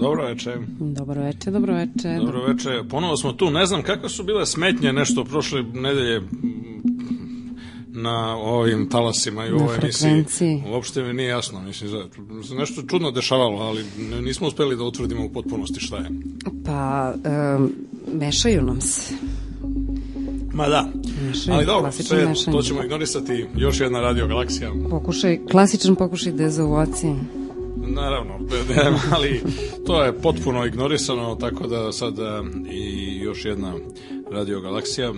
Dobro veče. Dobro veče, dobro veče. Dobro veče. Ponovo smo tu. Ne znam kakve su bile smetnje nešto prošle nedelje na ovim talasima i u ovoj emisiji. Uopšte mi nije jasno. Mislim, za, nešto čudno dešavalo, ali nismo uspeli da utvrdimo u potpunosti šta je. Pa, um, mešaju nam se. Ma da. Mešaju, ali dobro, sve, mešanje. to ćemo ignorisati. Još jedna radio galaksija. Pokušaj, klasičan pokušaj dezavuacije. Naravno, ali to je potpuno ignorisano, tako da sad i još jedna radio galaksija.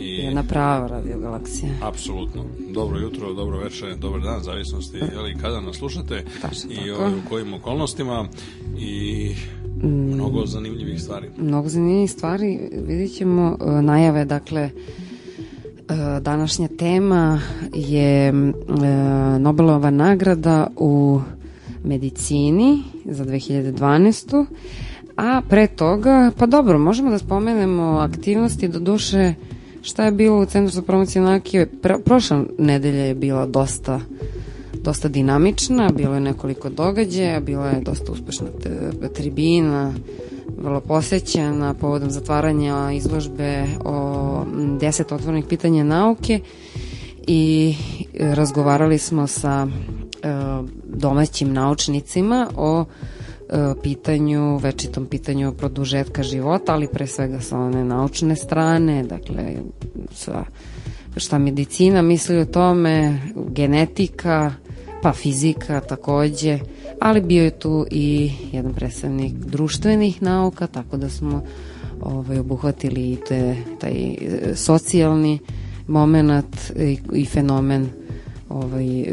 I, jedna prava radio galaksija. Apsolutno. Dobro jutro, dobro večer, dobar dan, zavisnosti jeli, kada nas slušate Tačno i o, u kojim okolnostima i mm, mnogo zanimljivih stvari. Mnogo zanimljivih stvari, vidjet ćemo e, najave, dakle, e, današnja tema je e, Nobelova nagrada u medicini za 2012. A pre toga, pa dobro, možemo da spomenemo aktivnosti do duše šta je bilo u Centru za promociju nauke. Prošla nedelja je bila dosta dosta dinamična, bilo je nekoliko događaja, bila je dosta uspešna tribina, vrlo posećena povodom zatvaranja izložbe o deset otvornih pitanja nauke i razgovarali smo sa E, domaćim naučnicima o e, pitanju, večitom pitanju produžetka života, ali pre svega sa one naučne strane, dakle sa šta medicina misli o tome, genetika, pa fizika takođe, ali bio je tu i jedan predstavnik društvenih nauka, tako da smo ovaj, obuhvatili i te, taj e, socijalni moment i, i fenomen ovaj,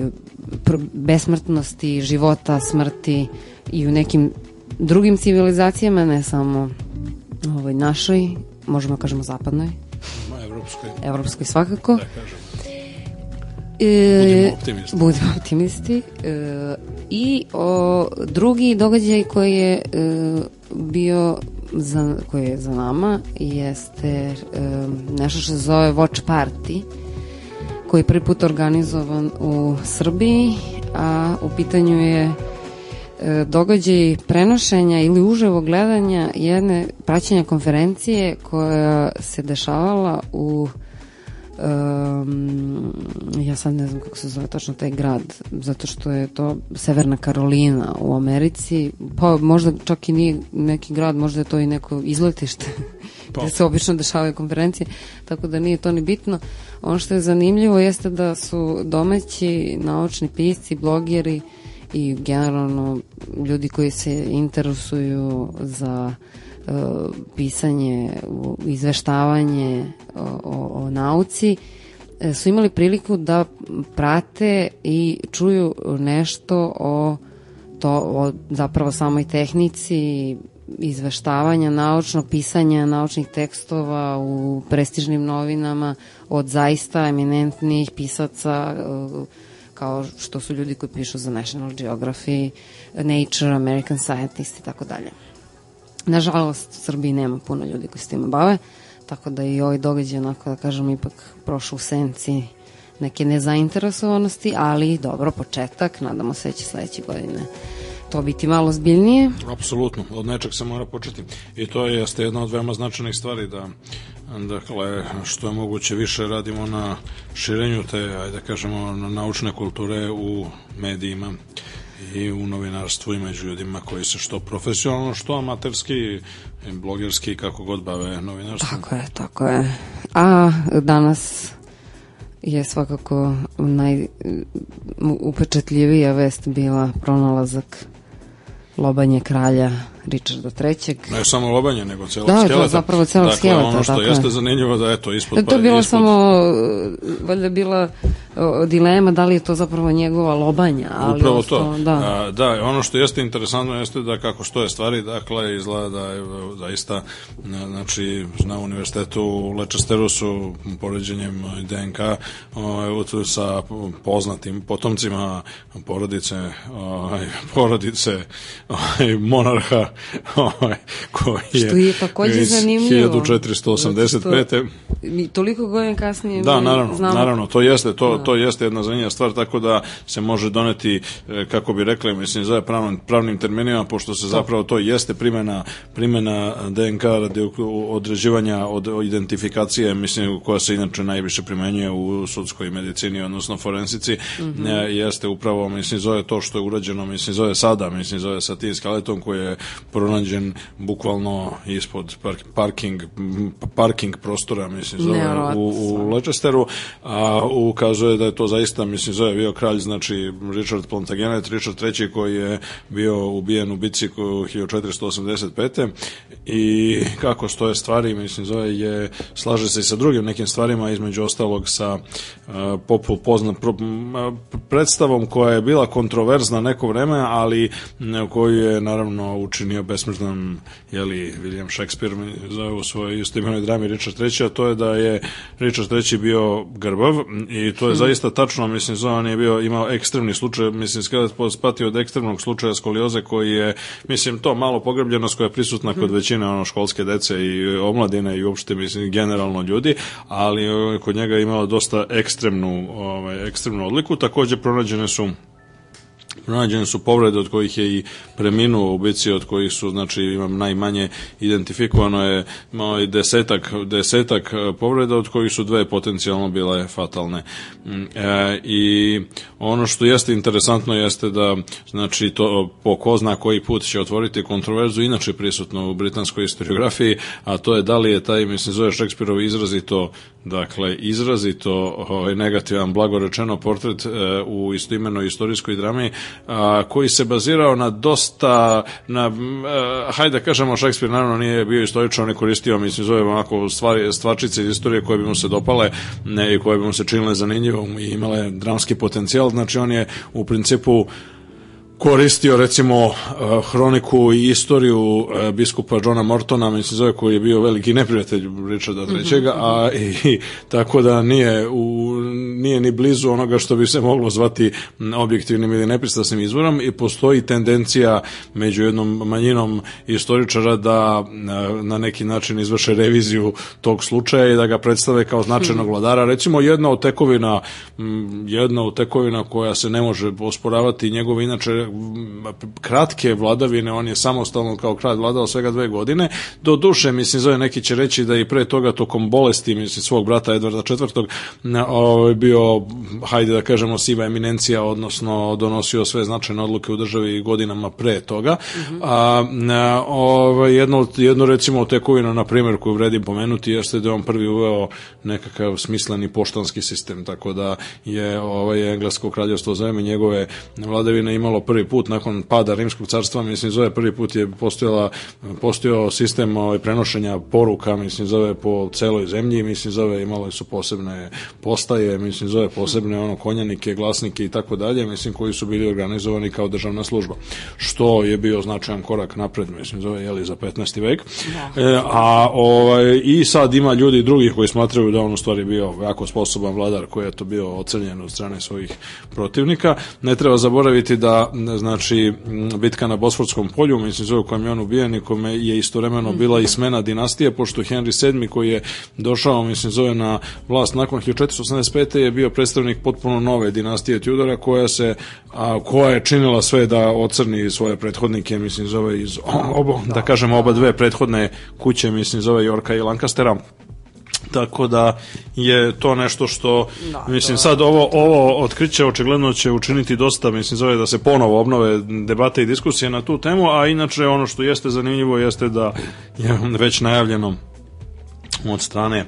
besmrtnosti, života, smrti i u nekim drugim civilizacijama, ne samo ovoj našoj, možemo da kažemo zapadnoj. Evropskoj. Evropskoj svakako. Da kažem. E, budimo optimisti. Budimo optimisti. E, I o, drugi događaj koji je e, bio za, koji je za nama jeste e, nešto što se zove Watch Party koji je prvi put organizovan u Srbiji, a u pitanju je e, događaj prenošenja ili uživo gledanja jedne praćenja konferencije koja se dešavala u um, ja sad ne znam kako se zove tačno taj grad, zato što je to Severna Karolina u Americi, pa možda čak i nije neki grad, možda je to i neko izletište pa. gde se obično dešavaju konferencije, tako da nije to ni bitno. Ono što je zanimljivo jeste da su domaći naučni pisci, blogeri i generalno ljudi koji se interesuju za uh, pisanje, izveštavanje o, o, o nauci, e, su imali priliku da prate i čuju nešto o to o zapravo samoj tehnici izveštavanja, naučnog pisanja naučnih tekstova u prestižnim novinama od zaista eminentnih pisaca uh, kao što su ljudi koji pišu za National Geography, Nature, American Scientist i tako dalje. Nažalost, u Srbiji nema puno ljudi koji se time bave, tako da i ovaj događaj, onako da kažem, ipak prošao u senci neke nezainteresovanosti, ali dobro, početak, nadamo se da će sledeće godine to biti malo zbiljnije. Apsolutno, od nečeg se mora početi. I to je jeste jedna od veoma značajnih stvari da dakle, što je moguće više radimo na širenju te, ajde da kažemo, naučne kulture u medijima i u novinarstvu i među ljudima koji se što profesionalno, što amaterski, blogerski, kako god bave novinarstvom. Tako je, tako je. A danas je svakako najupečetljivija vest bila pronalazak lobanje kralja Richarda III. Ne samo lobanje, nego celog da, skeleta. Da, zapravo celog dakle, skeleta. ono što dakle. jeste zanimljivo da eto, ispod... Da, to je pa- bilo ispod... samo, valjda bila dilema da li je to zapravo njegova lobanja. Ali Upravo to. Da. A, da, ono što jeste interesantno jeste da kako stoje stvari, dakle, izgleda da je zaista, znači, na univerzitetu u Lečesteru su poređenjem DNK ovaj, sa poznatim potomcima porodice, ovaj, porodice ovaj, monarha koji je... Što je takođe zanimljivo. 1485. Toliko godina kasnije da, naravno, znamo... naravno, to jeste, to, da. To jeste jedna zanimljiva stvar, tako da se može doneti, e, kako bi rekli, mislim, zove pravnim, pravnim terminima, pošto se zapravo to jeste primena, primena DNK radi određivanja od identifikacije, mislim, koja se inače najviše primenjuje u sudskoj medicini, odnosno forensici, mm -hmm. jeste upravo, mislim, zove to što je urađeno, mislim, zove sada, mislim, zove sa tim skeletom koji je pronađen bukvalno ispod parking, parking prostora, mislim, zove u, u Leicesteru, a ukazuje da je to zaista, mislim, zove bio kralj, znači, Richard Plantagenet, Richard III koji je bio ubijen u bici 1485. I kako stoje stvari, mislim, zove je, slaže se i sa drugim nekim stvarima, između ostalog sa popul pozna, pro, predstavom koja je bila kontroverzna neko vreme, ali koju je naravno učinio besmrtnom jeli, William Shakespeare zove u svojoj istoimenoj drami Richard III, a to je da je Richard III bio grbav i to je hmm. Zaista tačno, mislim, zove on je bio, imao ekstremni slučaj, mislim, skelet spatio od ekstremnog slučaja skolioze koji je, mislim, to malo pogrbljenost koja je prisutna kod hmm. većine ono školske dece i omladine i uopšte, mislim, generalno ljudi, ali ovaj, kod njega je imao dosta ekstremnu, ovaj, ekstremnu odliku. Takođe pronađene su Pronađene su povrede od kojih je i preminuo u bici, od kojih su, znači, imam najmanje identifikovano je imao i desetak, desetak e, povreda, od kojih su dve potencijalno bile fatalne. Mm, e, I ono što jeste interesantno jeste da, znači, to po ko zna koji put će otvoriti kontroverzu, inače prisutno u britanskoj historiografiji, a to je da li je taj, mislim, zove Šekspirov izrazito, dakle, izrazito ovaj, negativan, blagorečeno portret e, u istoimenoj istorijskoj drami, a, koji se bazirao na dosta na a, hajde da kažemo Šekspir naravno nije bio istoričan, on je koristio mislim zove onako stvari, stvarčice iz istorije koje bi mu se dopale ne, i koje bi mu se činile zanimljivom i imale dramski potencijal, znači on je u principu koristio recimo uh, hroniku i istoriju uh, biskupa Johna Mortona, mislim zove koji je bio veliki neprijatelj Richarda III. -hmm. a i, tako da nije u, nije ni blizu onoga što bi se moglo zvati objektivnim ili nepristrasnim izvorom i postoji tendencija među jednom manjinom istoričara da na, uh, na neki način izvrše reviziju tog slučaja i da ga predstave kao značajnog mhm. vladara. Recimo jedna od tekovina jedna od tekovina koja se ne može osporavati njegove inače kratke vladavine, on je samostalno kao kralj vladao svega dve godine. Do duše, mislim, zove neki će reći da i pre toga tokom bolesti, mislim, svog brata Edvarda IV. Ovaj, bio, hajde da kažemo, siva eminencija, odnosno donosio sve značajne odluke u državi godinama pre toga. Mm -hmm. A, ovaj, jedno, jedno recimo tekovina, na primjer, koju vredim pomenuti, jeste da je on prvi uveo nekakav smisleni poštanski sistem, tako da je ovaj, englesko kraljevstvo za njegove vladavine imalo prvi put nakon pada Rimskog carstva, mislim, zove prvi put je postojala, postojao sistem ovaj, prenošenja poruka, mislim, zove po celoj zemlji, mislim, zove imali su posebne postaje, mislim, zove posebne ono konjanike, glasnike i tako dalje, mislim, koji su bili organizovani kao državna služba. Što je bio značajan korak napred, mislim, zove, jeli, za 15. vek. Da. E, a ovaj, i sad ima ljudi drugih koji smatraju da on u stvari bio jako sposoban vladar koji je to bio ocenjen od strane svojih protivnika. Ne treba zaboraviti da znači bitka na Bosforskom polju, mislim zove kojem je on ubijen i kome je istovremeno bila i smena dinastije, pošto Henry VII koji je došao, mislim zove na vlast nakon 1485. je bio predstavnik potpuno nove dinastije Tudora koja se a, koja je činila sve da ocrni svoje prethodnike, mislim zove iz obo, da kažemo oba dve prethodne kuće, mislim zove Yorka i Lancastera Tako da je to nešto što da, mislim sad ovo ovo otkriće očigledno će učiniti dosta mislim zove da se ponovo obnove debate i diskusije na tu temu, a inače ono što jeste zanimljivo jeste da je već najavljeno od strane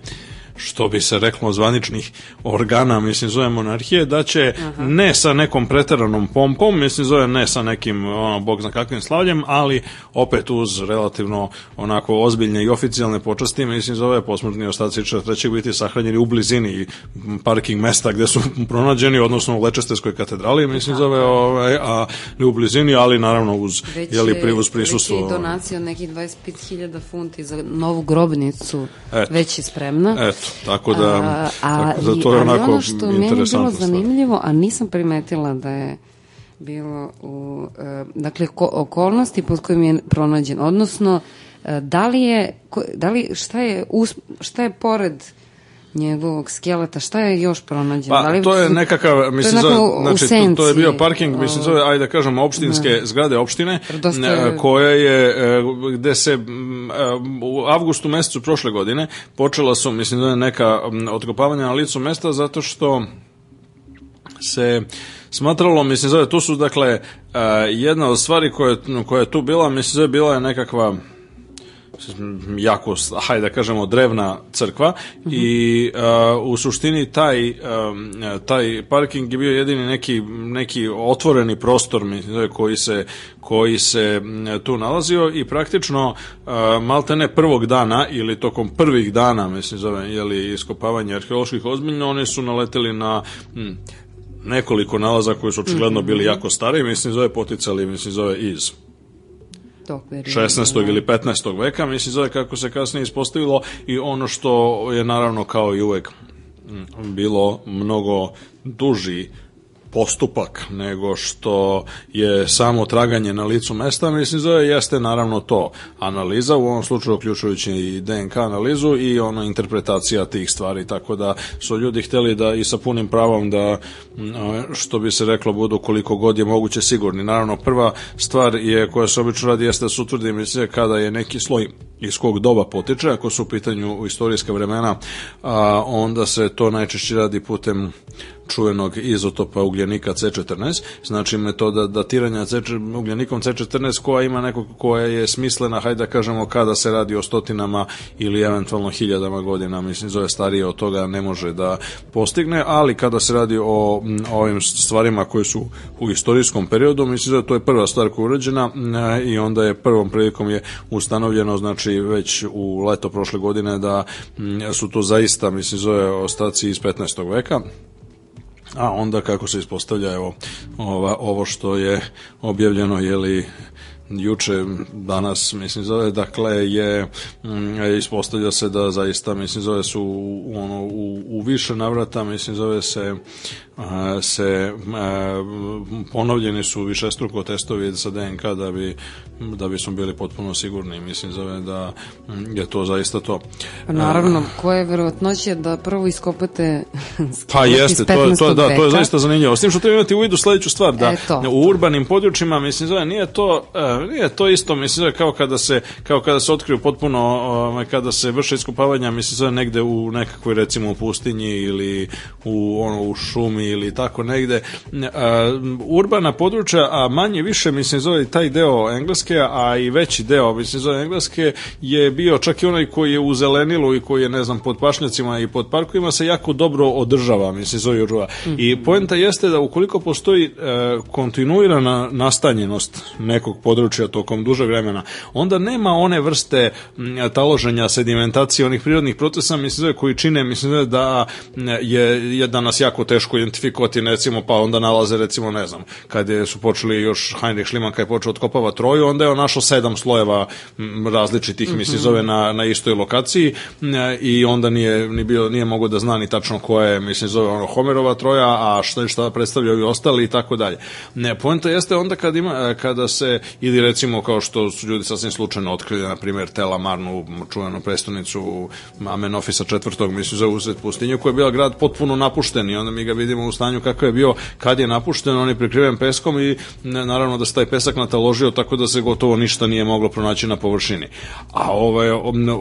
što bi se reklo zvaničnih organa, mislim zove monarhije, da će Aha. ne sa nekom preteranom pompom, mislim zove ne sa nekim ono, bog zna kakvim slavljem, ali opet uz relativno onako ozbiljne i oficijalne počasti, mislim zove posmrtni ostaci trećeg biti sahranjeni u blizini parking mesta gde su pronađeni, odnosno u Lečesteskoj katedrali, mislim zove, ovaj, a ne u blizini, ali naravno uz već jeli, privuz prisustvo. Već je donacija od nekih 25.000 funti za novu grobnicu, Eto. već je spremna. Eto, tako da, a, a, tako da to je onako ono što meni je bilo zanimljivo, a nisam primetila da je bilo u, e, dakle, ko, okolnosti pod kojim je pronađen, odnosno, e, da li je, da li, šta je, šta je pored njegovog skeleta, šta je još pronađeno? Pa, da li to je nekakav, mislim, to je zove, znači, senci, to, je bio parking, mislim, zove, ajde da kažemo, opštinske ne. zgrade opštine, Dosta... koja je, gde se u avgustu mesecu prošle godine počela su, mislim, da neka otkopavanja na licu mesta, zato što se smatralo, mislim, zove, tu su, dakle, jedna od stvari koja, koja je tu bila, mislim, zove, bila je nekakva jako, hajde da kažemo, drevna crkva mm -hmm. i uh, u suštini taj, um, taj parking je bio jedini neki, neki otvoreni prostor koji se, koji se tu nalazio i praktično uh, maltene prvog dana ili tokom prvih dana, mislim, zove, jeli, iskopavanja arheoloških ozbiljno, oni su naleteli na hm, nekoliko nalaza koji su očigledno bili mhm. jako stari, mislim, zove poticali, mislim, zove iz tog perioda. 16. ili 15. veka, mislim zove kako se kasnije ispostavilo i ono što je naravno kao i uvek bilo mnogo duži postupak nego što je samo traganje na licu mesta, mislim zove jeste naravno to analiza, u ovom slučaju uključujući i DNK analizu i ono interpretacija tih stvari, tako da su ljudi hteli da i sa punim pravom da što bi se reklo budu koliko god je moguće sigurni. Naravno prva stvar je koja se obično radi jeste da se utvrdi mislim kada je neki sloj iz kog doba potiče, ako su u pitanju istorijska vremena, a, onda se to najčešće radi putem čuvenog izotopa ugljenika C14, znači metoda datiranja C, ugljenikom C14 koja ima nekog koja je smislena, hajde da kažemo kada se radi o stotinama ili eventualno hiljadama godina, mislim zove starije od toga ne može da postigne, ali kada se radi o, o ovim stvarima koje su u istorijskom periodu, mislim da to je prva stvar koja je urađena i onda je prvom prilikom je ustanovljeno, znači već u leto prošle godine da su to zaista, mislim zove ostaci iz 15. veka, a onda kako se ispostavlja evo ova, ovo što je objavljeno je li juče danas mislim zove dakle je mm, ispostavlja se da zaista mislim zove su ono u, u više navrata mislim zove se se ponovljeni su višestruko testovi sa DNK da bi da bi smo bili potpuno sigurni. Mislim zove da je to zaista to. Pa naravno koje verovatnoće da prvo iskopate pa jeste to je to da to je zaista zanimljivo. S tim što treba imati u vidu sledeću stvar da Eto. u urbanim područjima mislim zove nije to nije to isto mislim zove kao kada se kao kada se otkriju potpuno ovaj, kada se vrše iskopavanja mislim zove negde u nekakvoj recimo pustinji ili u ono u šumi ili tako negde urbana područja, a manje više mislim zove taj deo engleske, a i veći deo mislim zove engleske je bio čak i onaj koji je u zelenilu i koji je ne znam pod pašnjacima i pod parkovima se jako dobro održava mislim zove urba. Mm -hmm. I poenta jeste da ukoliko postoji e, kontinuirana nastanjenost nekog područja tokom dužeg vremena, onda nema one vrste taloženja, sedimentacije, onih prirodnih procesa, mislim zove, koji čine, mislim da je, je danas jako teško identifikovati identifikovati recimo pa onda nalaze recimo ne znam kad je, su počeli još Heinrich Schliemann kad je počeo otkopava Troju onda je on našao sedam slojeva različitih mm -hmm. misli zove na, na istoj lokaciji i onda nije ni bio nije mogao da zna ni tačno ko je mislim zove ono Homerova Troja a šta šta predstavljaju i ostali i tako dalje ne poenta jeste onda kad ima kada se ili recimo kao što su ljudi sasvim slučajno otkrili na primjer Tela Marnu čuvenu prestonicu Amenofisa četvrtog mislim za usred pustinju koja je bila grad potpuno napušten i onda mi ga vidimo u stanju kakav je bio kad je napušten, on je prekriven peskom i naravno da se taj pesak nataložio tako da se gotovo ništa nije moglo pronaći na površini. A ovaj,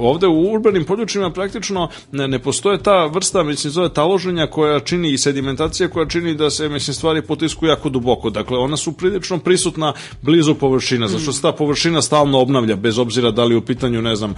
ovde u urbanim područjima praktično ne, ne postoje ta vrsta, mislim, zove taloženja koja čini i sedimentacija koja čini da se, mislim, stvari potisku jako duboko. Dakle, ona su prilično prisutna blizu površina, zašto se ta površina stalno obnavlja, bez obzira da li u pitanju, ne znam,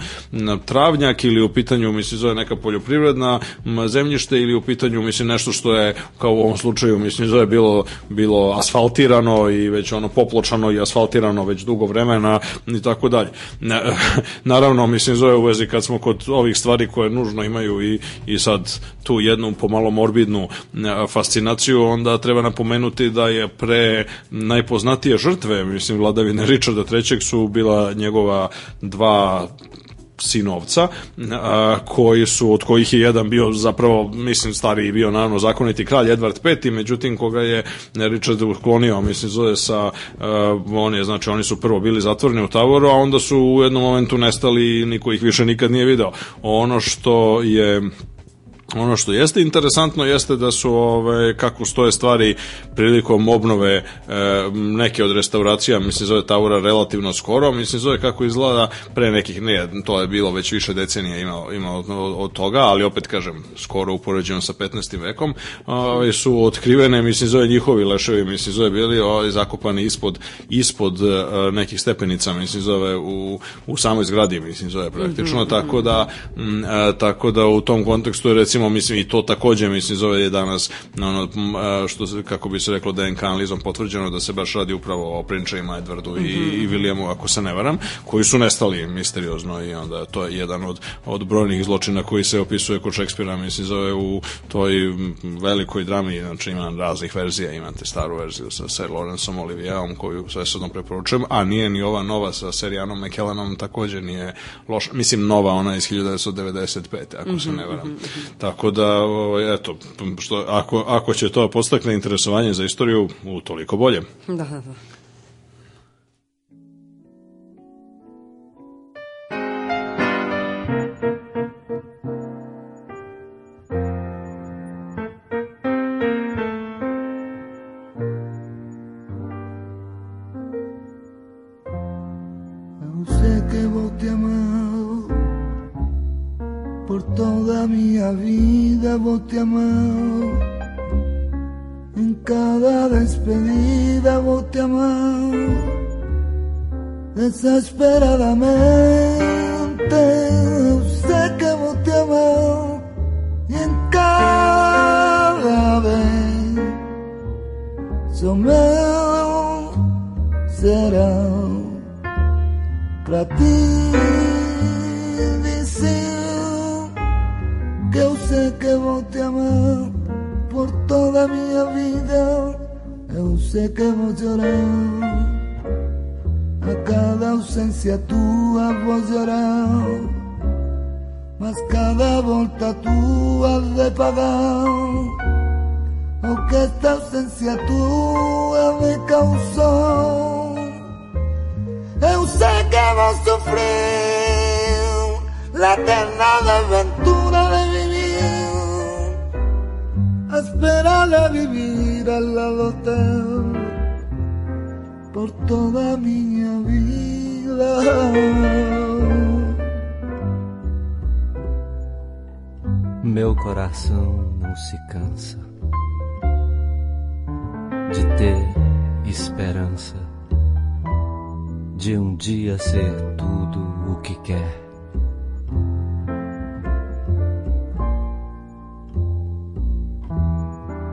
travnjak ili u pitanju, mislim, zove neka poljoprivredna zemljište ili u pitanju, mislim, nešto što je kao u ovom slučaju mislim da je bilo bilo asfaltirano i već ono popločano i asfaltirano već dugo vremena i tako dalje. Naravno mislim zove u vezi kad smo kod ovih stvari koje nužno imaju i, i sad tu jednu pomalo morbidnu fascinaciju onda treba napomenuti da je pre najpoznatije žrtve mislim vladavine Richarda III su bila njegova dva sinovca, koji su, od kojih je jedan bio zapravo, mislim, stariji bio naravno zakoniti kralj Edward V, međutim koga je Richard uklonio, mislim, zove sa, on je, znači, oni su prvo bili zatvoreni u Tavoru, a onda su u jednom momentu nestali i niko ih više nikad nije video. Ono što je Ono što jeste interesantno jeste da su ove, kako stoje stvari prilikom obnove e, neke od restauracija, mislim zove Taura relativno skoro, mislim zove kako izgleda pre nekih, ne, to je bilo već više decenija ima, ima od, od toga, ali opet kažem, skoro upoređeno sa 15. vekom, ove, su otkrivene, mislim zove njihovi leševi, mislim zove bili ove, zakopani ispod, ispod e, nekih stepenica, mislim zove u, u samoj zgradi, mislim zove praktično, mm -hmm. tako da m, e, tako da u tom kontekstu je recimo recimo mislim i to takođe mislim zove je danas ono što se kako bi se reklo DNK analizom potvrđeno da se baš radi upravo o prinčevima Edwardu mm -hmm. i, mhm. i Williamu ako se ne varam koji su nestali misteriozno i onda to je jedan od od brojnih zločina koji se opisuje kod Šekspira mislim zove u toj velikoj drami znači ima raznih verzija imate staru verziju sa Sir Lawrenceom Olivierom koju sve sadno preporučujem a nije ni ova nova sa Serijanom McKellanom takođe nije loša mislim nova ona iz 1995 ako se ne varam mm -hmm. Tako da, ovaj, eto, što, ako, ako će to postakne interesovanje za istoriju, u toliko bolje. Da, da, da.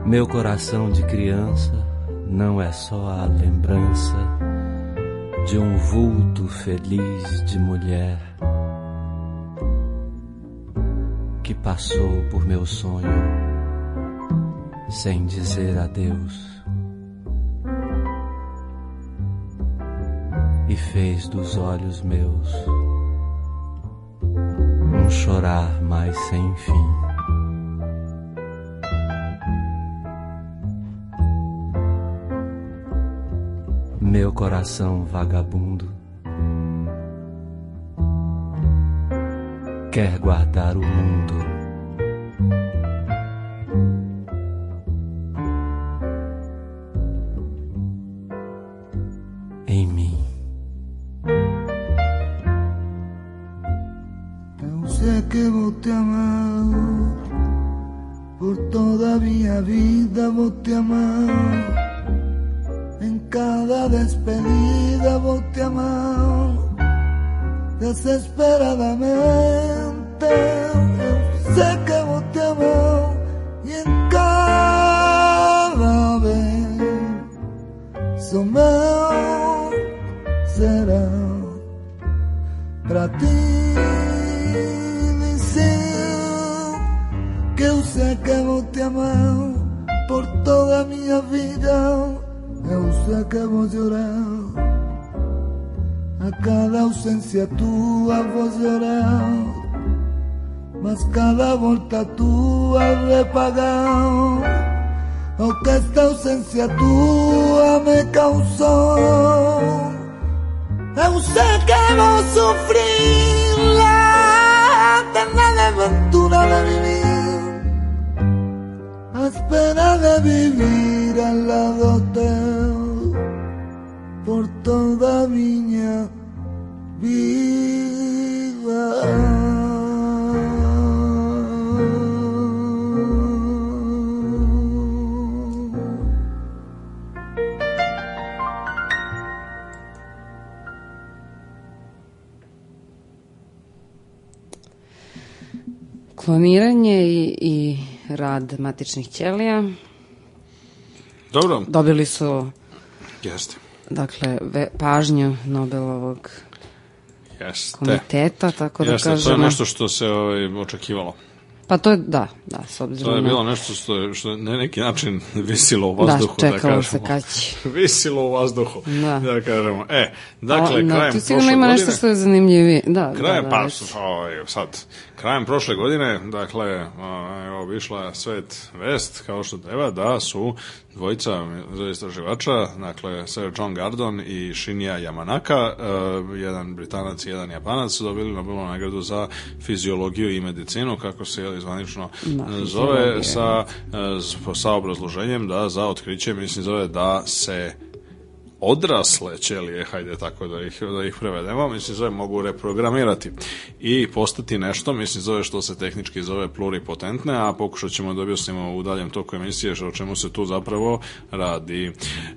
Meu coração de criança não é só a lembrança de um vulto feliz de mulher que passou por meu sonho sem dizer adeus e fez dos olhos meus um chorar mais sem fim. Meu coração vagabundo quer guardar o mundo. Matičnih ćelija. Dobro. Dobili su Jeste. dakle ve, pažnju Nobelovog Jeste. komiteta, tako da Jeste, kažemo. to je nešto što se ovaj, očekivalo. Pa to je, da, da, s To obzirom je na... bilo nešto što je, što je na neki način visilo u vazduhu, da, da, kažemo. se kad će. visilo u vazduhu, Da. da, kažemo. E, dakle, A, da, krajem tu prošle ima godine... nešto što je zanimljivije. Da, Krajem, da, da, pa, ovaj, sad, krajem prošle godine, dakle, a, evo, višla svet vest, kao što treba, da su dvojica istraživača, dakle, Sir John Gardon i Shinya Yamanaka, uh, jedan Britanac i jedan Japanac, su dobili Nobelovu nagradu za fiziologiju i medicinu, kako se je zvanično Da, zove, sa, e, s- sa obrazloženjem da za otkriće, mislim, zove da se odrasle ćelije, hajde tako da ih, da ih prevedemo, mislim zove mogu reprogramirati i postati nešto, mislim zove što se tehnički zove pluripotentne, a pokušat ćemo da objasnimo u daljem toku emisije o čemu se tu zapravo radi.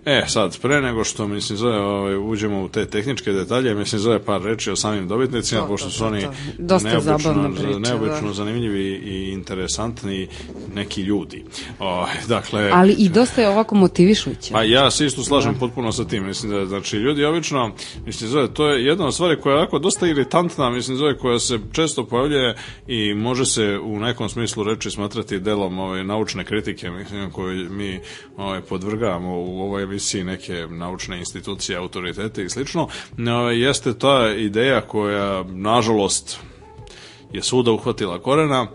E, sad, pre nego što mislim zove ovaj, uđemo u te tehničke detalje, mislim zove par reči o samim dobitnicima, To, pošto to, su oni. Dosta zabavna priča, neobično da. zanimljivi i interesantni neki ljudi. O, dakle, Ali i dosta je ovako motivišuće. Pa ja se isto slažem potpuno sa tim. Mislim da znači ljudi obično mislim zove to je jedna od stvari koja je onako dosta iritantna, mislim zove koja se često pojavljuje i može se u nekom smislu reči smatrati delom ove naučne kritike, mislim koju mi ovaj podvrgavamo u ovoj emisiji neke naučne institucije, autoritete i slično. No, jeste ta ideja koja nažalost je svuda uhvatila korena,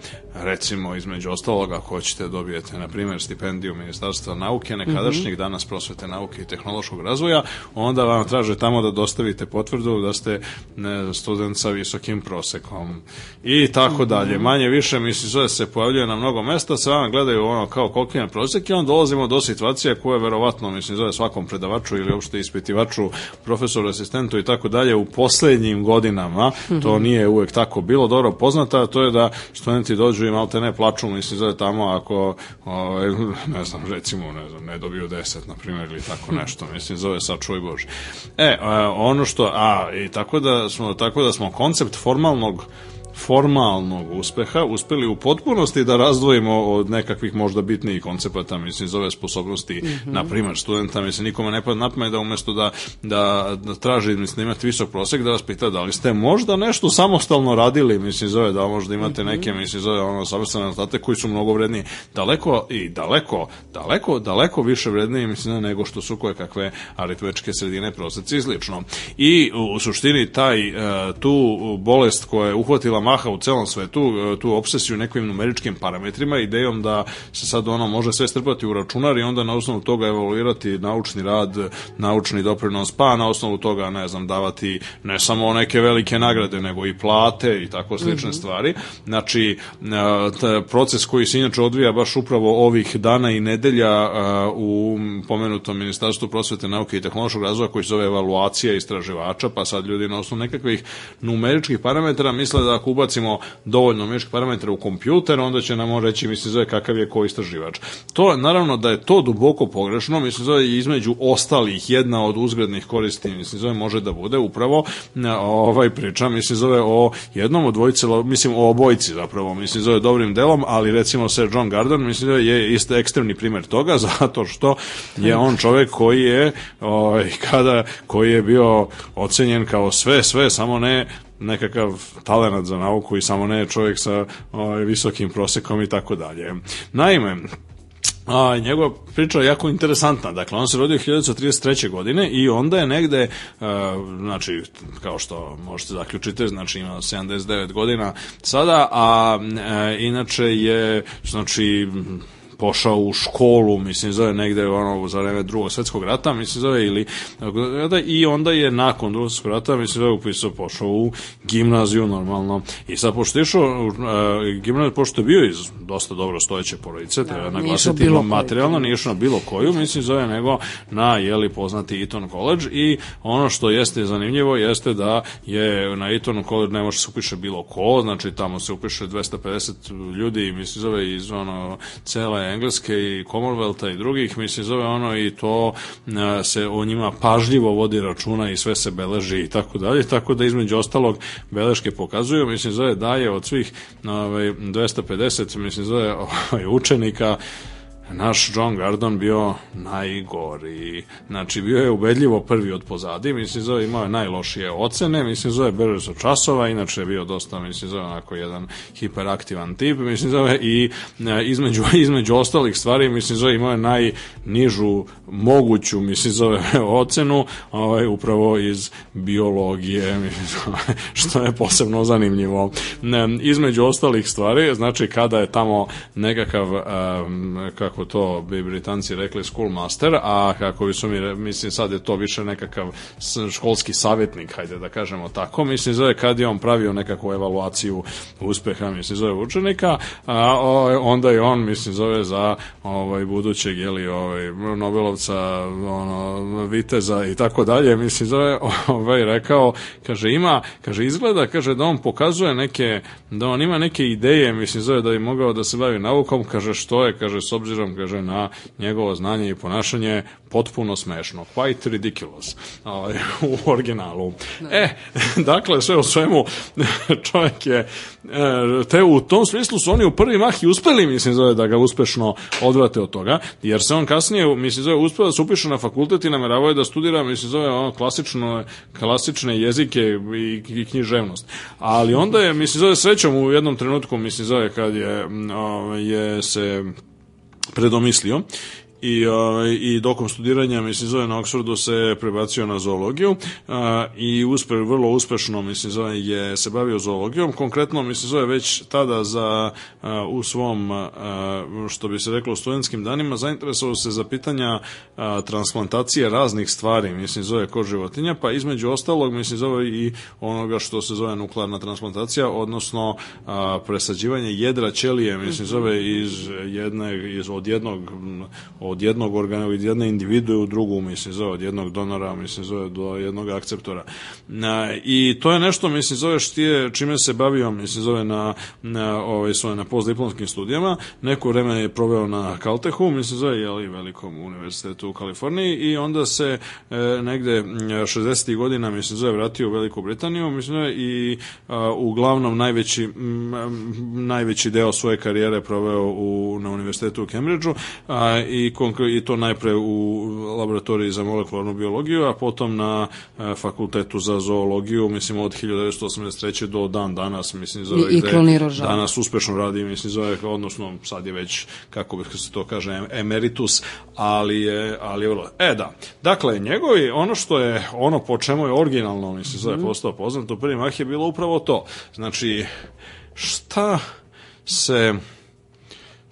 recimo između ostalog ako hoćete dobijete na primjer stipendiju Ministarstva nauke nekadašnjeg danas prosvete nauke i tehnološkog razvoja, onda vam traže tamo da dostavite potvrdu da ste ne, student sa visokim prosekom i tako dalje. Manje više mislim zove se pojavljuje na mnogo mesta, se vam gledaju ono kao koliki je prosek i onda dolazimo do situacije koje verovatno mislim zove svakom predavaču ili uopšte ispitivaču, profesoru, asistentu i tako dalje u poslednjim godinama, to nije uvek tako bilo. Dobro poznata, to je da studenti dođu i malte ne plaču, mislim zove tamo ako ovaj, ne znam, recimo ne znam, ne dobiju 10 na primjer ili tako nešto, mislim zove sačuvaj Bože. E, ono što, a i tako da smo tako da smo koncept formalnog formalnog uspeha uspeli u potpunosti da razdvojimo od nekakvih možda bitnijih koncepata, mislim, zove sposobnosti, na primjer, studenta, mislim, nikome ne pada na pamet da umesto da, da, da traži, mislim, da imate visok prosek, da vas pita da li ste možda nešto samostalno radili, mislim, zove da možda imate neke, mislim, zove ono samostalne rezultate koji su mnogo vredniji, daleko i daleko, daleko, daleko više vredniji, mislim, nego što su koje kakve aritmetičke sredine, proseci i slično. I u, u suštini taj, e, tu bolest koja je uhvatila maha u celom svetu, e, tu obsesiju nekim numeričkim parametrima, idejom da se sad ono može sve strpati u računar i onda na osnovu toga evaluirati naučni rad, naučni doprinos, pa na osnovu toga, ne znam, davati ne samo neke velike nagrade, nego i plate i tako slične stvari. Znači, e, proces koji se inače odvija baš upravo ovih dana i nedelja e, u pomenutom Ministarstvu prosvete, nauke i tehnološkog razvoja koji se zove evaluacija istraživača, pa sad ljudi na osnovu nekakvih numeričkih parametara misle da ako ubacimo dovoljno numeričkih parametara u kompjuter, onda će nam on reći, mislim, zove kakav je ko istraživač. To, naravno, da je to duboko pogrešno, mislim, zove između ostalih jedna od uzgrednih koristi, mislim, zove može da bude upravo ovaj priča, mislim, zove o jednom od dvojice, mislim, o obojci zapravo, mislim, zove dobrim delom, ali recimo Sir John Gardner, mislim, zove je isto ekstremni primer toga, zato što je on čovek koji je, ovaj, kada, koji je bio ocenjen kao sve, sve, samo ne nekakav talenat za nauku i samo ne čovjek sa ovaj, visokim prosekom i tako dalje. Naime, A, njegova priča je jako interesantna. Dakle, on se rodio 1933. godine i onda je negde, uh, znači, kao što možete zaključiti, znači ima 79 godina sada, a uh, inače je, znači, pošao u školu, mislim zove negde ono za vreme drugog svetskog rata, mislim zove ili i onda je nakon drugog svetskog rata, mislim zove upisao pošao u gimnaziju normalno. I sad pošto je išao uh, gimnaziju, pošto je bio iz dosta dobro stojeće porodice, da, treba naglasiti materijalno, nije išao na bilo koju, mislim zove nego na jeli poznati Eton College i ono što jeste zanimljivo jeste da je na Eton College ne može se upiše bilo ko, znači tamo se upiše 250 ljudi, mislim zove iz ono cele Engleske i Commonwealtha i drugih, mislim, zove ono i to se o njima pažljivo vodi računa i sve se beleži i tako dalje, tako da između ostalog beleške pokazuju, mislim, zove da je od svih ovaj, 250, mislim, zove ovaj, učenika naš John Gardon bio najgori. Znači, bio je ubedljivo prvi od pozadi, mislim, zove imao je najlošije ocene, mislim, zove su časova, inače je bio dosta, mislim, zove onako jedan hiperaktivan tip, mislim, zove i e, između, između ostalih stvari, mislim, zove imao je najnižu moguću, mislim, zove ocenu, ovaj, upravo iz biologije, mislim, zove, što je posebno zanimljivo. Između ostalih stvari, znači, kada je tamo nekakav, um, kako kako to bi Britanci rekli schoolmaster, a kako bi su mi, mislim sad je to više nekakav školski savjetnik, hajde da kažemo tako, mislim zove kad je on pravio nekakvu evaluaciju uspeha, mislim zove učenika, a onda je on, mislim zove za ovaj budućeg jeli ovaj Nobelovca, ono viteza i tako dalje, mislim zove ovaj rekao, kaže ima, kaže izgleda, kaže da on pokazuje neke da on ima neke ideje, mislim zove da bi mogao da se bavi naukom, kaže što je, kaže s obzirom obzirom, kaže, na njegovo znanje i ponašanje potpuno smešno. Quite ridiculous ovaj, u originalu. E, dakle, sve u svemu, čovjek je, e, te u tom smislu su oni u prvi mah i uspeli, mislim, zove da ga uspešno odvrate od toga, jer se on kasnije, mislim, zove, uspeo da se upiše na fakultet i nameravao je da studira, mislim, zove, ono, klasično, klasične jezike i, i književnost. Ali onda je, mislim, zove, srećom u jednom trenutku, mislim, zove, kad je, je se predomislio i, ovaj, i dokom studiranja, mislim, zove na Oxfordu se prebacio na zoologiju a, i uspe, vrlo uspešno, mislim, zove je se bavio zoologijom. Konkretno, mislim, zove već tada za a, u svom, a, što bi se reklo, studentskim danima, zainteresovao se za pitanja a, transplantacije raznih stvari, mislim, zove kod životinja, pa između ostalog, mislim, zove i onoga što se zove nuklearna transplantacija, odnosno a, presađivanje jedra ćelije, mislim, zove iz jedne, iz, od jednog od jednog organa, od jedne individue u drugu, mislim, zove, od jednog donora, mislim, zove, do jednog akceptora. I to je nešto, mislim, zove, štije, čime se bavio, mislim, zove, na, na, ovaj, svoje, na postdiplomskim studijama. Neko vreme je proveo na Caltechu, mislim, zove, jeli, velikom univerzitetu u Kaliforniji i onda se e, negde 60. godina, mislim, zove, vratio u Veliku Britaniju, mislim, zove, i a, uglavnom najveći, m, najveći deo svoje karijere proveo u, na univerzitetu u Cambridgeu a, i i to najpre u laboratoriji za molekularnu biologiju, a potom na e, fakultetu za zoologiju, mislim od 1983. do dan danas, mislim zove I, i danas uspešno radi, mislim zove, odnosno sad je već, kako bi se to kaže, emeritus, ali je, ali je vrlo. E da, dakle, njegovi, ono što je, ono po čemu je originalno, mislim zove, mm. postao poznat u prvi mah je bilo upravo to. Znači, šta se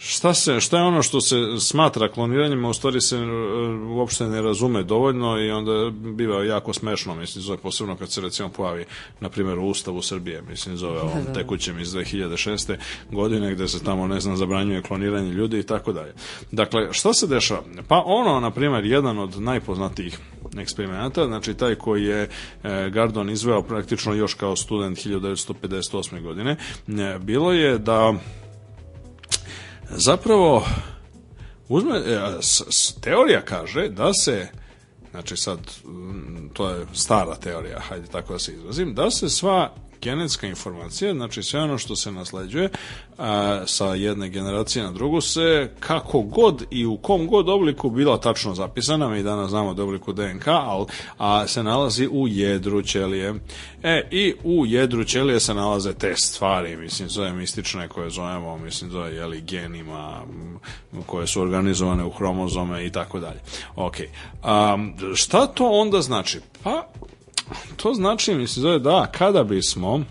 Šta, se, šta je ono što se smatra kloniranjem, a u stvari se uh, uopšte ne razume dovoljno i onda biva jako smešno, mislim, zove posebno kad se recimo pojavi, na primjer, u Ustavu Srbije, mislim, zove ovom da, da. tekućem iz 2006. godine, gde se tamo, ne znam, zabranjuje kloniranje ljudi i tako dalje. Dakle, šta se dešava? Pa ono, na primjer, jedan od najpoznatijih eksperimenata, znači taj koji je e, Gardon izveo praktično još kao student 1958. godine, e, bilo je da zapravo uzme, e, teorija kaže da se znači sad to je stara teorija, hajde tako da se izrazim, da se sva genetska informacija, znači sve ono što se nasleđuje a, sa jedne generacije na drugu se kako god i u kom god obliku bila tačno zapisana, mi danas znamo da obliku DNK, al, a se nalazi u jedru ćelije. E, i u jedru ćelije se nalaze te stvari, mislim, zove mistične koje zovemo, mislim, zove, jeli, genima, koje su organizovane u hromozome i tako dalje. Ok. A, šta to onda znači? Pa, to znači, mislim, zove da, kada bismo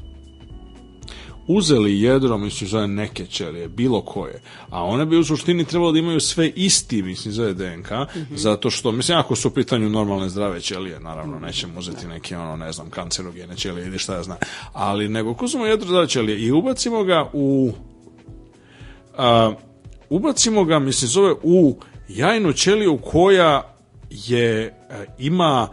uzeli jedro, mislim, zove neke ćelije, bilo koje, a one bi u suštini trebalo da imaju sve isti, mislim, zove DNK, mm -hmm. zato što, mislim, ako su u pitanju normalne zdrave ćelije, naravno, nećemo uzeti neke, ono, ne znam, kancerogene ćelije ili šta ja znam, ali nego uzmemo jedro zdrave ćelije i ubacimo ga u a, ubacimo ga, mislim, zove u jajnu ćeliju koja je, ima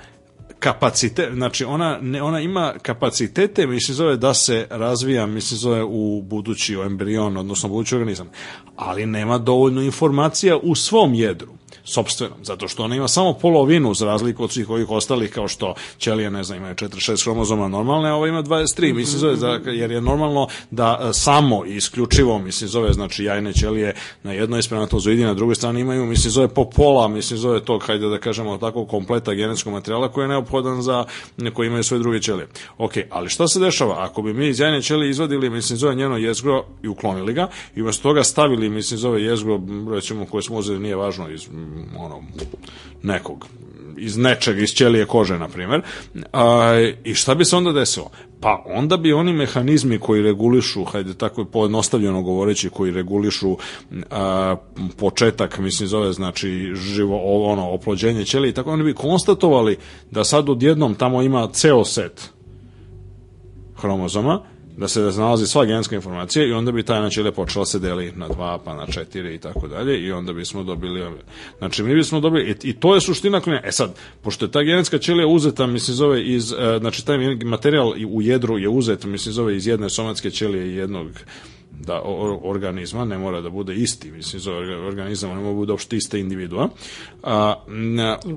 kapacitet, znači ona, ne, ona ima kapacitete, mislim zove da se razvija, mislim zove u budući embrion, odnosno budući organizam, ali nema dovoljno informacija u svom jedru sobstvenom, zato što ona ima samo polovinu za razliku od svih ovih ostalih, kao što ćelije, ne znam, imaju 4-6 hromozoma normalne, a ova ima 23, mislim zove, da, jer je normalno da e, samo i isključivo, mislim zove, znači jajne ćelije na jednoj spermatozoidi, na drugoj strani imaju, mislim zove po pola, mislim zove tog, hajde da kažemo tako, kompleta genetskog materijala koji je neophodan za, koji imaju svoje druge ćelije. Ok, ali šta se dešava? Ako bi mi iz jajne ćelije izvadili, mislim zove njeno jezgro i uklonili ga, i umesto toga stavili, mislim zove jezgro, recimo koje smo uzeli, nije važno, iz ono, nekog iz nečeg, iz ćelije kože, na primjer. A, I šta bi se onda desilo? Pa onda bi oni mehanizmi koji regulišu, hajde tako pojednostavljeno govoreći, koji regulišu a, početak, mislim zove, znači živo, ono, oplođenje ćelije i tako, oni bi konstatovali da sad odjednom tamo ima ceo set hromozoma, da se nalazi sva genetska informacija i onda bi tajna ćelija počela se deli na dva, pa na četiri i tako dalje i onda bismo dobili, znači mi bismo dobili, i, i to je suština klinja. E sad, pošto je ta genetska ćelija uzeta, mislim zove iz, e, znači taj materijal u jedru je uzet, mislim zove iz jedne somatske ćelije i jednog da organizma ne mora da bude isti, mislim za organizam ne mora da bude uopšte ista individua. A,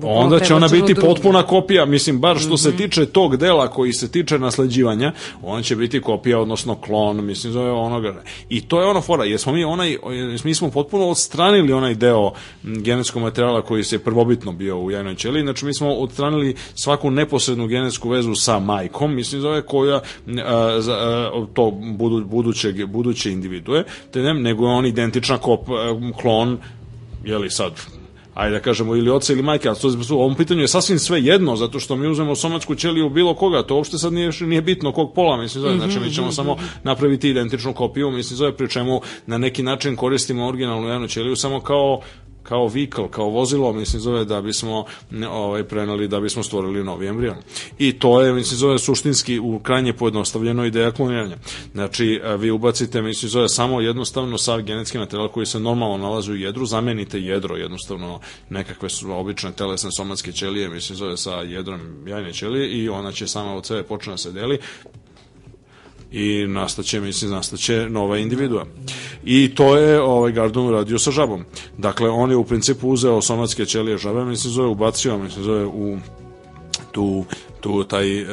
onda će ona biti potpuna kopija, mislim bar što se mhm. tiče tog dela koji se tiče nasleđivanja, on će biti kopija odnosno klon, mislim zove onoga. I to je ono fora, jesmo mi onaj mi smo potpuno odstranili onaj deo genetskog materijala koji se prvobitno bio u jajnoj ćeliji, znači mi smo odstranili svaku neposrednu genetsku vezu sa majkom, mislim zove koja a, a, to budu, budućeg buduće individue, te ne, nego je on identična kop, e, klon, je li sad ajde da kažemo, ili oca ili majke, ali to u ovom pitanju je sasvim sve jedno, zato što mi uzmemo somatsku ćeliju bilo koga, to uopšte sad nije, nije bitno kog pola, mislim, zove, znači mi ćemo samo napraviti identičnu kopiju, mislim, zove, pri čemu na neki način koristimo originalnu jednu ćeliju samo kao kao vehicle, kao vozilo, mislim zove da bismo ovaj preneli da bismo stvorili novi embrion. I to je mislim zove suštinski u krajnje pojednostavljeno ideja kloniranja. Znači vi ubacite mislim zove samo jednostavno sav genetski materijal koji se normalno nalazi u jedru, zamenite jedro jednostavno nekakve su obične telesne somatske ćelije, mislim zove sa jedrom jajne ćelije i ona će sama od sebe počne da se deli i nastaće, mislim, nastaće nova individua. I to je ovaj Gardon uradio sa žabom. Dakle, on je u principu uzeo somatske ćelije žabe, mislim, zove, ubacio, mislim, zove u tu tu taj, e,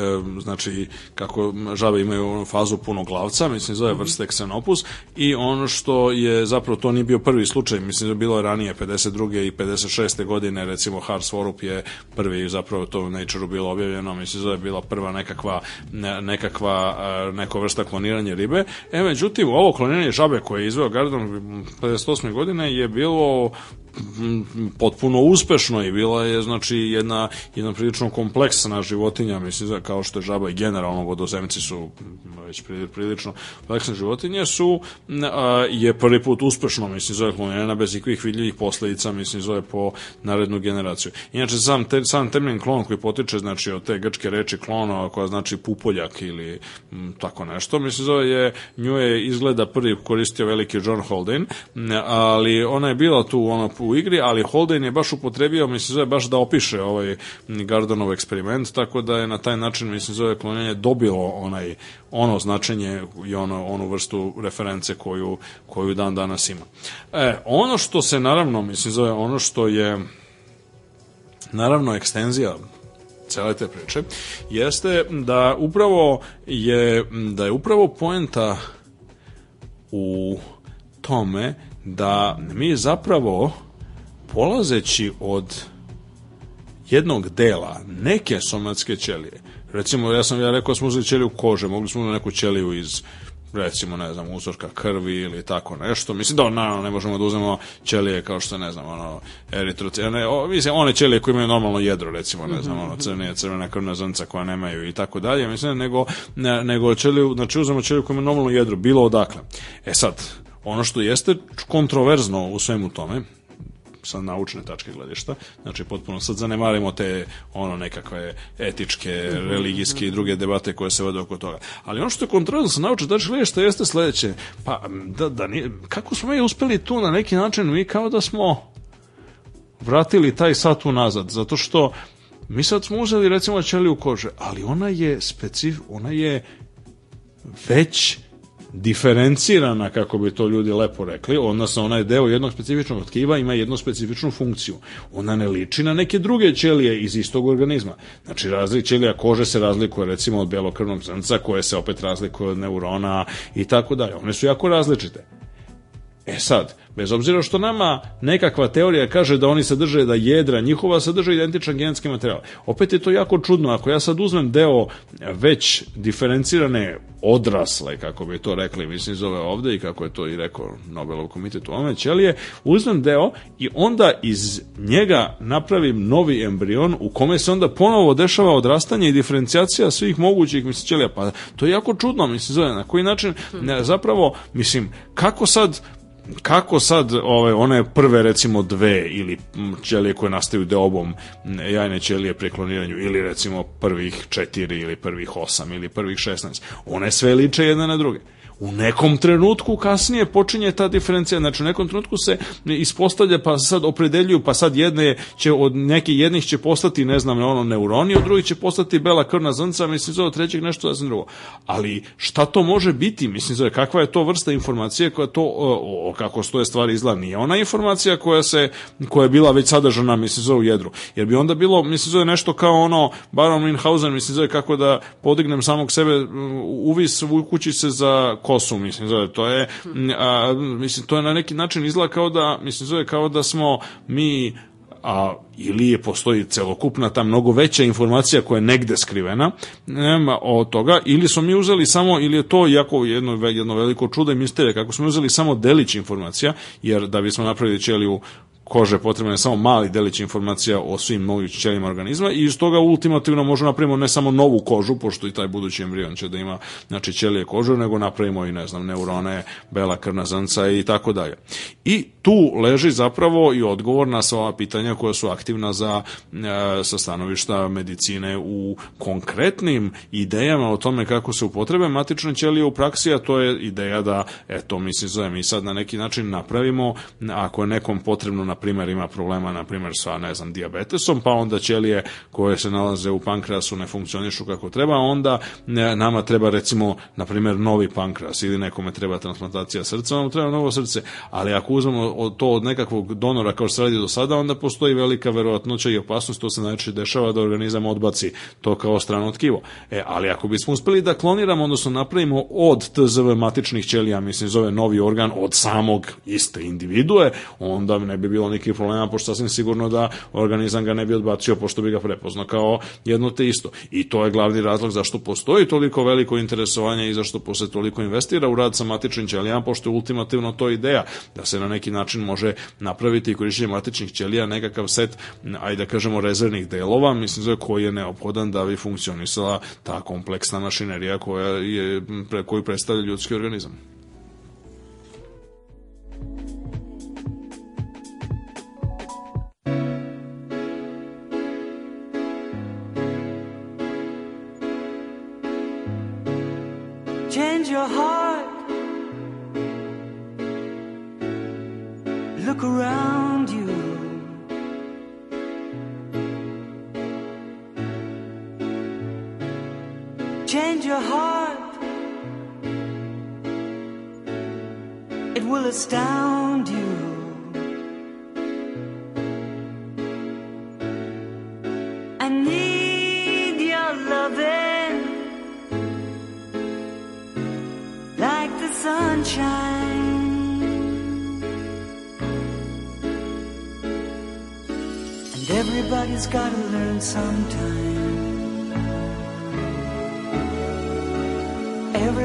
znači, kako žabe imaju fazu punog glavca, mislim, zove vrste Xenopus, i ono što je, zapravo, to nije bio prvi slučaj, mislim, da je bilo ranije, 52. i 56. godine, recimo, Har Svorup je prvi, zapravo, to u Nature-u bilo objavljeno, mislim, zove bila prva nekakva, nekakva, e, neko vrsta kloniranja ribe. E, međutim, ovo kloniranje žabe koje je izveo Gardon 58. godine je bilo potpuno uspešno i bila je znači jedna jedna prilično kompleksna životinja mislim kao što je žaba i generalno vodozemci su već prilično kompleksne životinje su a, je prvi put uspešno mislim zove klonirana bez ikakvih vidljivih posledica mislim zove po narednu generaciju. Inače sam te, sam termin klon koji potiče znači od te grčke reči klono koja znači pupoljak ili m, tako nešto mislim zove je nju je izgleda prvi koristio veliki John Haldane ali ona je bila tu ono u igri, ali Holden je baš upotrebio, mislim, zove baš da opiše ovaj Gardonov eksperiment, tako da je na taj način, mislim, zove klonjenje dobilo onaj, ono značenje i ono, onu vrstu reference koju, koju dan danas ima. E, ono što se naravno, mislim, zove ono što je naravno ekstenzija cele te priče, jeste da upravo je, da je upravo poenta u tome da mi zapravo polazeći od jednog dela neke somatske ćelije, recimo ja sam ja rekao smo uzeli ćeliju kože, mogli smo neku ćeliju iz recimo, ne znam, uzorka krvi ili tako nešto. Mislim da, naravno, ne možemo da uzmemo ćelije kao što, ne znam, ono, eritrocene, o, mislim, one ćelije koje imaju normalno jedro, recimo, ne znam, ono, crne, crvena krvna zrnca koja nemaju i tako dalje, mislim, nego, ne, nego ćeliju, znači uzmemo ćeliju koja ima normalno jedro, bilo odakle. E sad, ono što jeste kontroverzno u svemu tome, sa naučne tačke gledišta. Znači, potpuno sad zanemarimo te ono nekakve etičke, religijske i druge debate koje se vode oko toga. Ali ono što je kontrolno sa naučne tačke gledišta jeste sledeće. Pa, da, da nije, kako smo mi uspeli tu na neki način, mi kao da smo vratili taj sat unazad, zato što mi sad smo uzeli recimo ćeliju kože, ali ona je specif, ona je već diferencirana, kako bi to ljudi lepo rekli, odnosno ona je deo jednog specifičnog tkiva, ima jednu specifičnu funkciju. Ona ne liči na neke druge ćelije iz istog organizma. Znači, razlik ćelija kože se razlikuje recimo od belokrvnog zrnca, koje se opet razlikuje od neurona i tako dalje. One su jako različite. E sad, bez obzira što nama nekakva teorija kaže da oni sadrže da jedra njihova sadrže identičan genetski materijal. Opet je to jako čudno. Ako ja sad uzmem deo već diferencirane odrasle, kako bi to rekli, mislim zove ovde i kako je to i rekao Nobelov komitet u ome ćelije, uzmem deo i onda iz njega napravim novi embrion u kome se onda ponovo dešava odrastanje i diferencijacija svih mogućih mislim ćelija. Pa to je jako čudno, mislim zove, na koji način ne, zapravo, mislim, kako sad kako sad ove one prve recimo dve ili ćelije koje nastaju deobom jajne ćelije pri kloniranju ili recimo prvih četiri ili prvih osam ili prvih 16 one sve liče jedne na druge u nekom trenutku kasnije počinje ta diferencija, znači u nekom trenutku se ispostavlja pa sad opredeljuju, pa sad jedne će od neke jednih će postati, ne znam, ono neuroni, od drugih će postati bela krvna zrnca, mislim zove trećeg nešto sam drugo. Ali šta to može biti, mislim zove, kakva je to vrsta informacije koja to, o, o kako stoje stvari izgleda, nije ona informacija koja se, koja je bila već sadržana, mislim zove, u jedru. Jer bi onda bilo, mislim zove, nešto kao ono, Baron Minhausen, mislim zove, kako da podignem samog sebe, uvis vukući se za kosu, mislim, zove, to je, a, mislim, to je na neki način izgleda kao da, mislim, zove, kao da smo mi a ili je postoji celokupna ta mnogo veća informacija koja je negde skrivena nema od toga ili smo mi uzeli samo ili je to jako jedno jedno veliko čudo i misterija kako smo uzeli samo delić informacija jer da bismo napravili ćeliju kože potrebno je samo mali delić informacija o svim mogućim ćelijama organizma i iz toga ultimativno možemo napravimo ne samo novu kožu, pošto i taj budući embrion će da ima znači, ćelije kožu, nego napravimo i ne znam, neurone, bela krvna zrnca i tako dalje. I tu leži zapravo i odgovor na sva ova pitanja koja su aktivna za e, sa stanovišta medicine u konkretnim idejama o tome kako se upotrebe matične ćelije u praksi, a to je ideja da, eto, mislim, zove, mi sad na neki način napravimo, ako je nekom potrebno na primer ima problema na primer sa ne znam dijabetesom, pa onda ćelije koje se nalaze u pankreasu ne funkcionišu kako treba, onda nama treba recimo na primer novi pankreas ili nekome treba transplantacija srca, nam treba novo srce, ali ako uzmemo to od nekakvog donora kao što se radi do sada, onda postoji velika verovatnoća i opasnost, to se najčešće dešava da organizam odbaci to kao strano tkivo. E, ali ako bismo uspeli da kloniramo, odnosno napravimo od TZV matičnih ćelija, mislim zove novi organ od samog iste individue, onda ne bi bilo nekih problema, pošto sasvim sigurno da organizam ga ne bi odbacio, pošto bi ga prepoznao kao jedno te isto. I to je glavni razlog zašto postoji toliko veliko interesovanje i zašto posle toliko investira u rad sa matičnim ćelijama, pošto je ultimativno to ideja da se na neki način može napraviti i korišćenje matičnih ćelija nekakav set, ajde da kažemo, rezervnih delova, mislim da koji je neophodan da bi funkcionisala ta kompleksna mašinerija koja je, koju predstavlja ljudski organizam. your heart, it will astound you. I need your loving like the sunshine. And everybody's gotta learn sometime.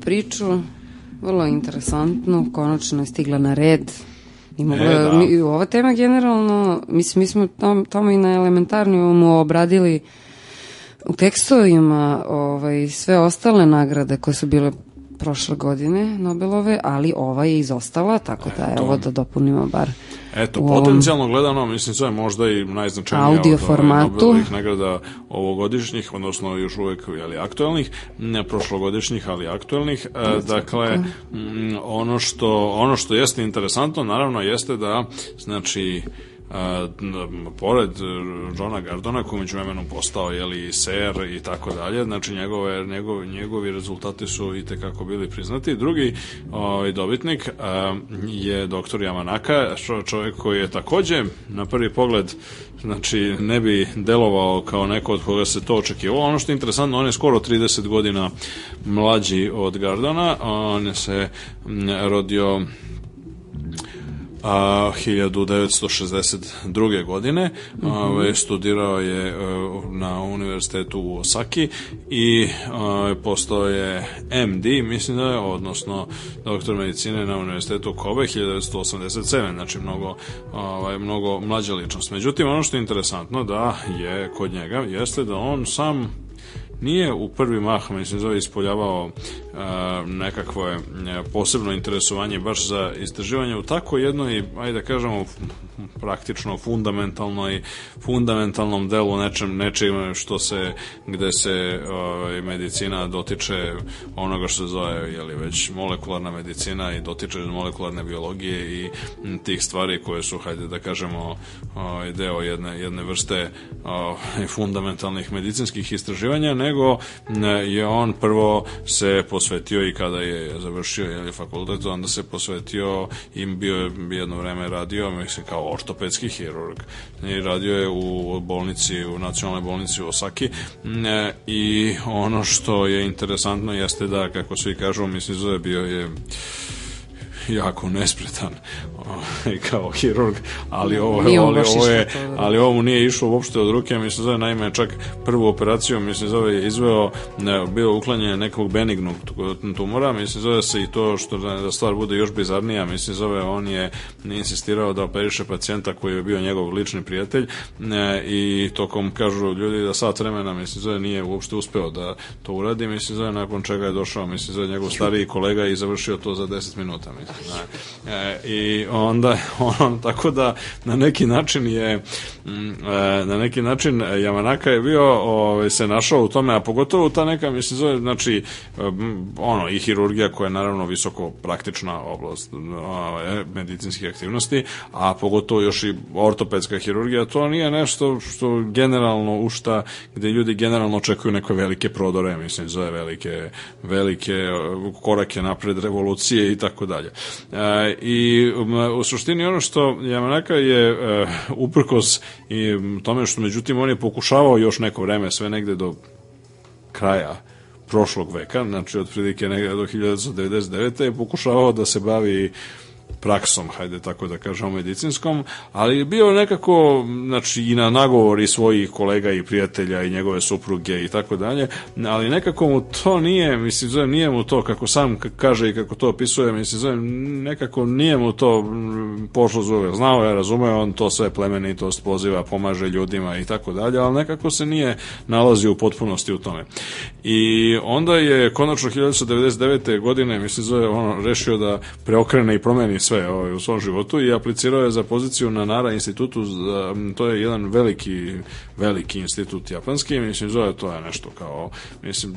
Priču, vrlo interesantnu, konačno je stigla na red. I mogla, E, e, da. mi, ova tema generalno, mislim, mi smo tom, tamo i na elementarnijumu obradili u tekstovima ovaj, sve ostale nagrade koje su bile prošle godine Nobelove, ali ova je izostala, tako da Eto. evo da dopunimo bar Eto, u ovom- potencijalno gledano, mislim, to je možda i najznačajnija Audio od formatu. Nobelovih nagrada ovogodišnjih, odnosno još uvek jeli, aktuelnih, ne prošlogodišnjih, ali aktuelnih. E, dakle, mm, ono što, ono što jeste interesantno, naravno, jeste da, znači, pored e, Johna Gardona koji među vremenom postao jeli ser i tako dalje znači njegove, njegov, njegovi rezultati su i tekako bili priznati. Drugi ovaj, dobitnik a, je doktor Yamanaka čo, čovjek koji je takođe na prvi pogled znači ne bi delovao kao neko od koga se to očekivalo. Ono što je interesantno on je skoro 30 godina mlađi od Gardona. On se rodio a, 1962. godine mm studirao je e, na univerzitetu u Osaki i e, postao je MD, mislim da je, odnosno doktor medicine na univerzitetu Kobe 1987. Znači mnogo, ovaj, mnogo mlađa ličnost. Međutim, ono što je interesantno da je kod njega jeste da on sam nije u prvi mah, mislim, zove ispoljavao a, nekakvo e, posebno interesovanje baš za istraživanje u tako jednoj, ajde da kažemo, praktično fundamentalnoj fundamentalnom delu nečem, nečim što se, gde se ovaj, medicina dotiče onoga što se zove, jeli, već molekularna medicina i dotiče molekularne biologije i tih stvari koje su, hajde da kažemo, ovaj, deo jedne, jedne vrste ovaj, fundamentalnih medicinskih istraživanja, nego m, je on prvo se posvetio i kada je završio jeli, fakultet, onda se posvetio i bio je jedno vreme radio, mislim, kao ortopedski hirurg. I radio je u bolnici, u nacionalnoj bolnici u Osaki e, i ono što je interesantno jeste da, kako svi kažu, mislim, zove bio je jako nespretan kao hirurg, ali ovo, ali, ovo išlo je, da. ali ovo mu nije išlo uopšte od ruke, mislim zove naime čak prvu operaciju, mislim zove je izveo ne, bio uklanjanje nekog benignog tu- tumora, mislim zove se i to što da, da stvar bude još bizarnija, mislim zove on je insistirao da operiše pacijenta koji je bio njegov lični prijatelj ne, i tokom kažu ljudi da sat vremena mislim zove nije uopšte uspeo da to uradi, mislim zove nakon čega je došao mislim zove njegov stariji kolega i završio to za 10 minuta mislim ne. E, i onda on tako da na neki način je mm, e, na neki način Yamanaka je bio ovaj se našao u tome a pogotovo ta neka mislim zove znači em, ono i hirurgija koja je naravno visoko praktična oblast ovaj, medicinskih aktivnosti a pogotovo još i ortopedska hirurgija to nije nešto što generalno u šta gde ljudi generalno očekuju neke velike prodore mislim zove velike velike e, korake napred revolucije i tako dalje. E, i u suštini ono što Yamanaka je e, uprkos i tome što međutim on je pokušavao još neko vreme sve negde do kraja prošlog veka, znači otprilike negde do 1999. je pokušavao da se bavi praksom, hajde tako da kažemo medicinskom, ali je bio nekako znači i na nagovori svojih kolega i prijatelja i njegove supruge i tako dalje, ali nekako mu to nije, mislim zovem nije mu to kako sam kaže i kako to opisuje, mislim zovem nekako nije mu to mm, pošlo zove. Znao je, razumeo on to sve plemenitost poziva, pomaže ljudima i tako dalje, ali nekako se nije nalazio u potpunosti u tome. I onda je konačno 1999. godine, mislim zove, ono, rešio da preokrene i promeni sve ovaj, u svom životu i aplicirao je za poziciju na Nara institutu, za, to je jedan veliki, veliki institut japanski, mislim zove to je nešto kao, mislim,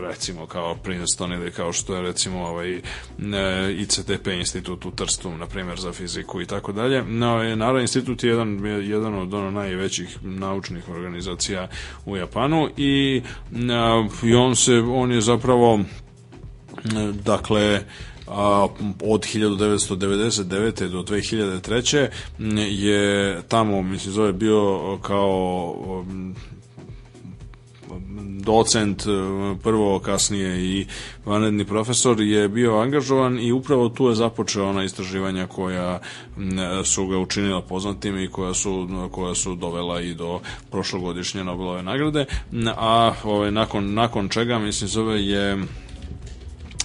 recimo kao Princeton ili kao što je recimo ovaj, ne, ICTP institut u Trstu, na primjer za fiziku i tako dalje. No, Nara institut je jedan, jedan od ono najvećih naučnih organizacija u Japanu i, a, i on se, on je zapravo dakle a, od 1999. do 2003. je tamo, mislim, zove bio kao docent prvo kasnije i vanredni profesor je bio angažovan i upravo tu je započeo ona istraživanja koja su ga učinila poznatim i koja su, koja su dovela i do prošlogodišnje Nobelove nagrade a ovaj, nakon, nakon čega mislim zove je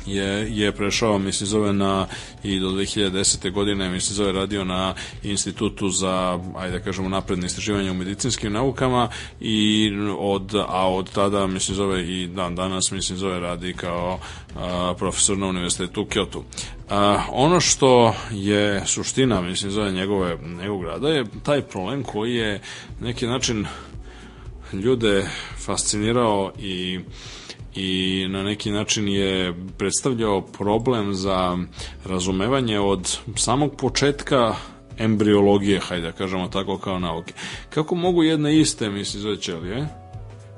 je, je prešao, mislim, zove na i do 2010. godine, mislim, zove radio na institutu za, ajde da kažemo, napredne istraživanje u medicinskim naukama i od, a od tada, mislim, zove i dan danas, mislim, zove radi kao a, profesor na univerzitetu u Kyoto. A, ono što je suština, mislim, zove njegove, njegovog rada je taj problem koji je neki način ljude fascinirao i i na neki način je predstavljao problem za razumevanje od samog početka embriologije, hajde da kažemo tako kao nauke. Kako mogu jedne iste, mislim, zove ćelije,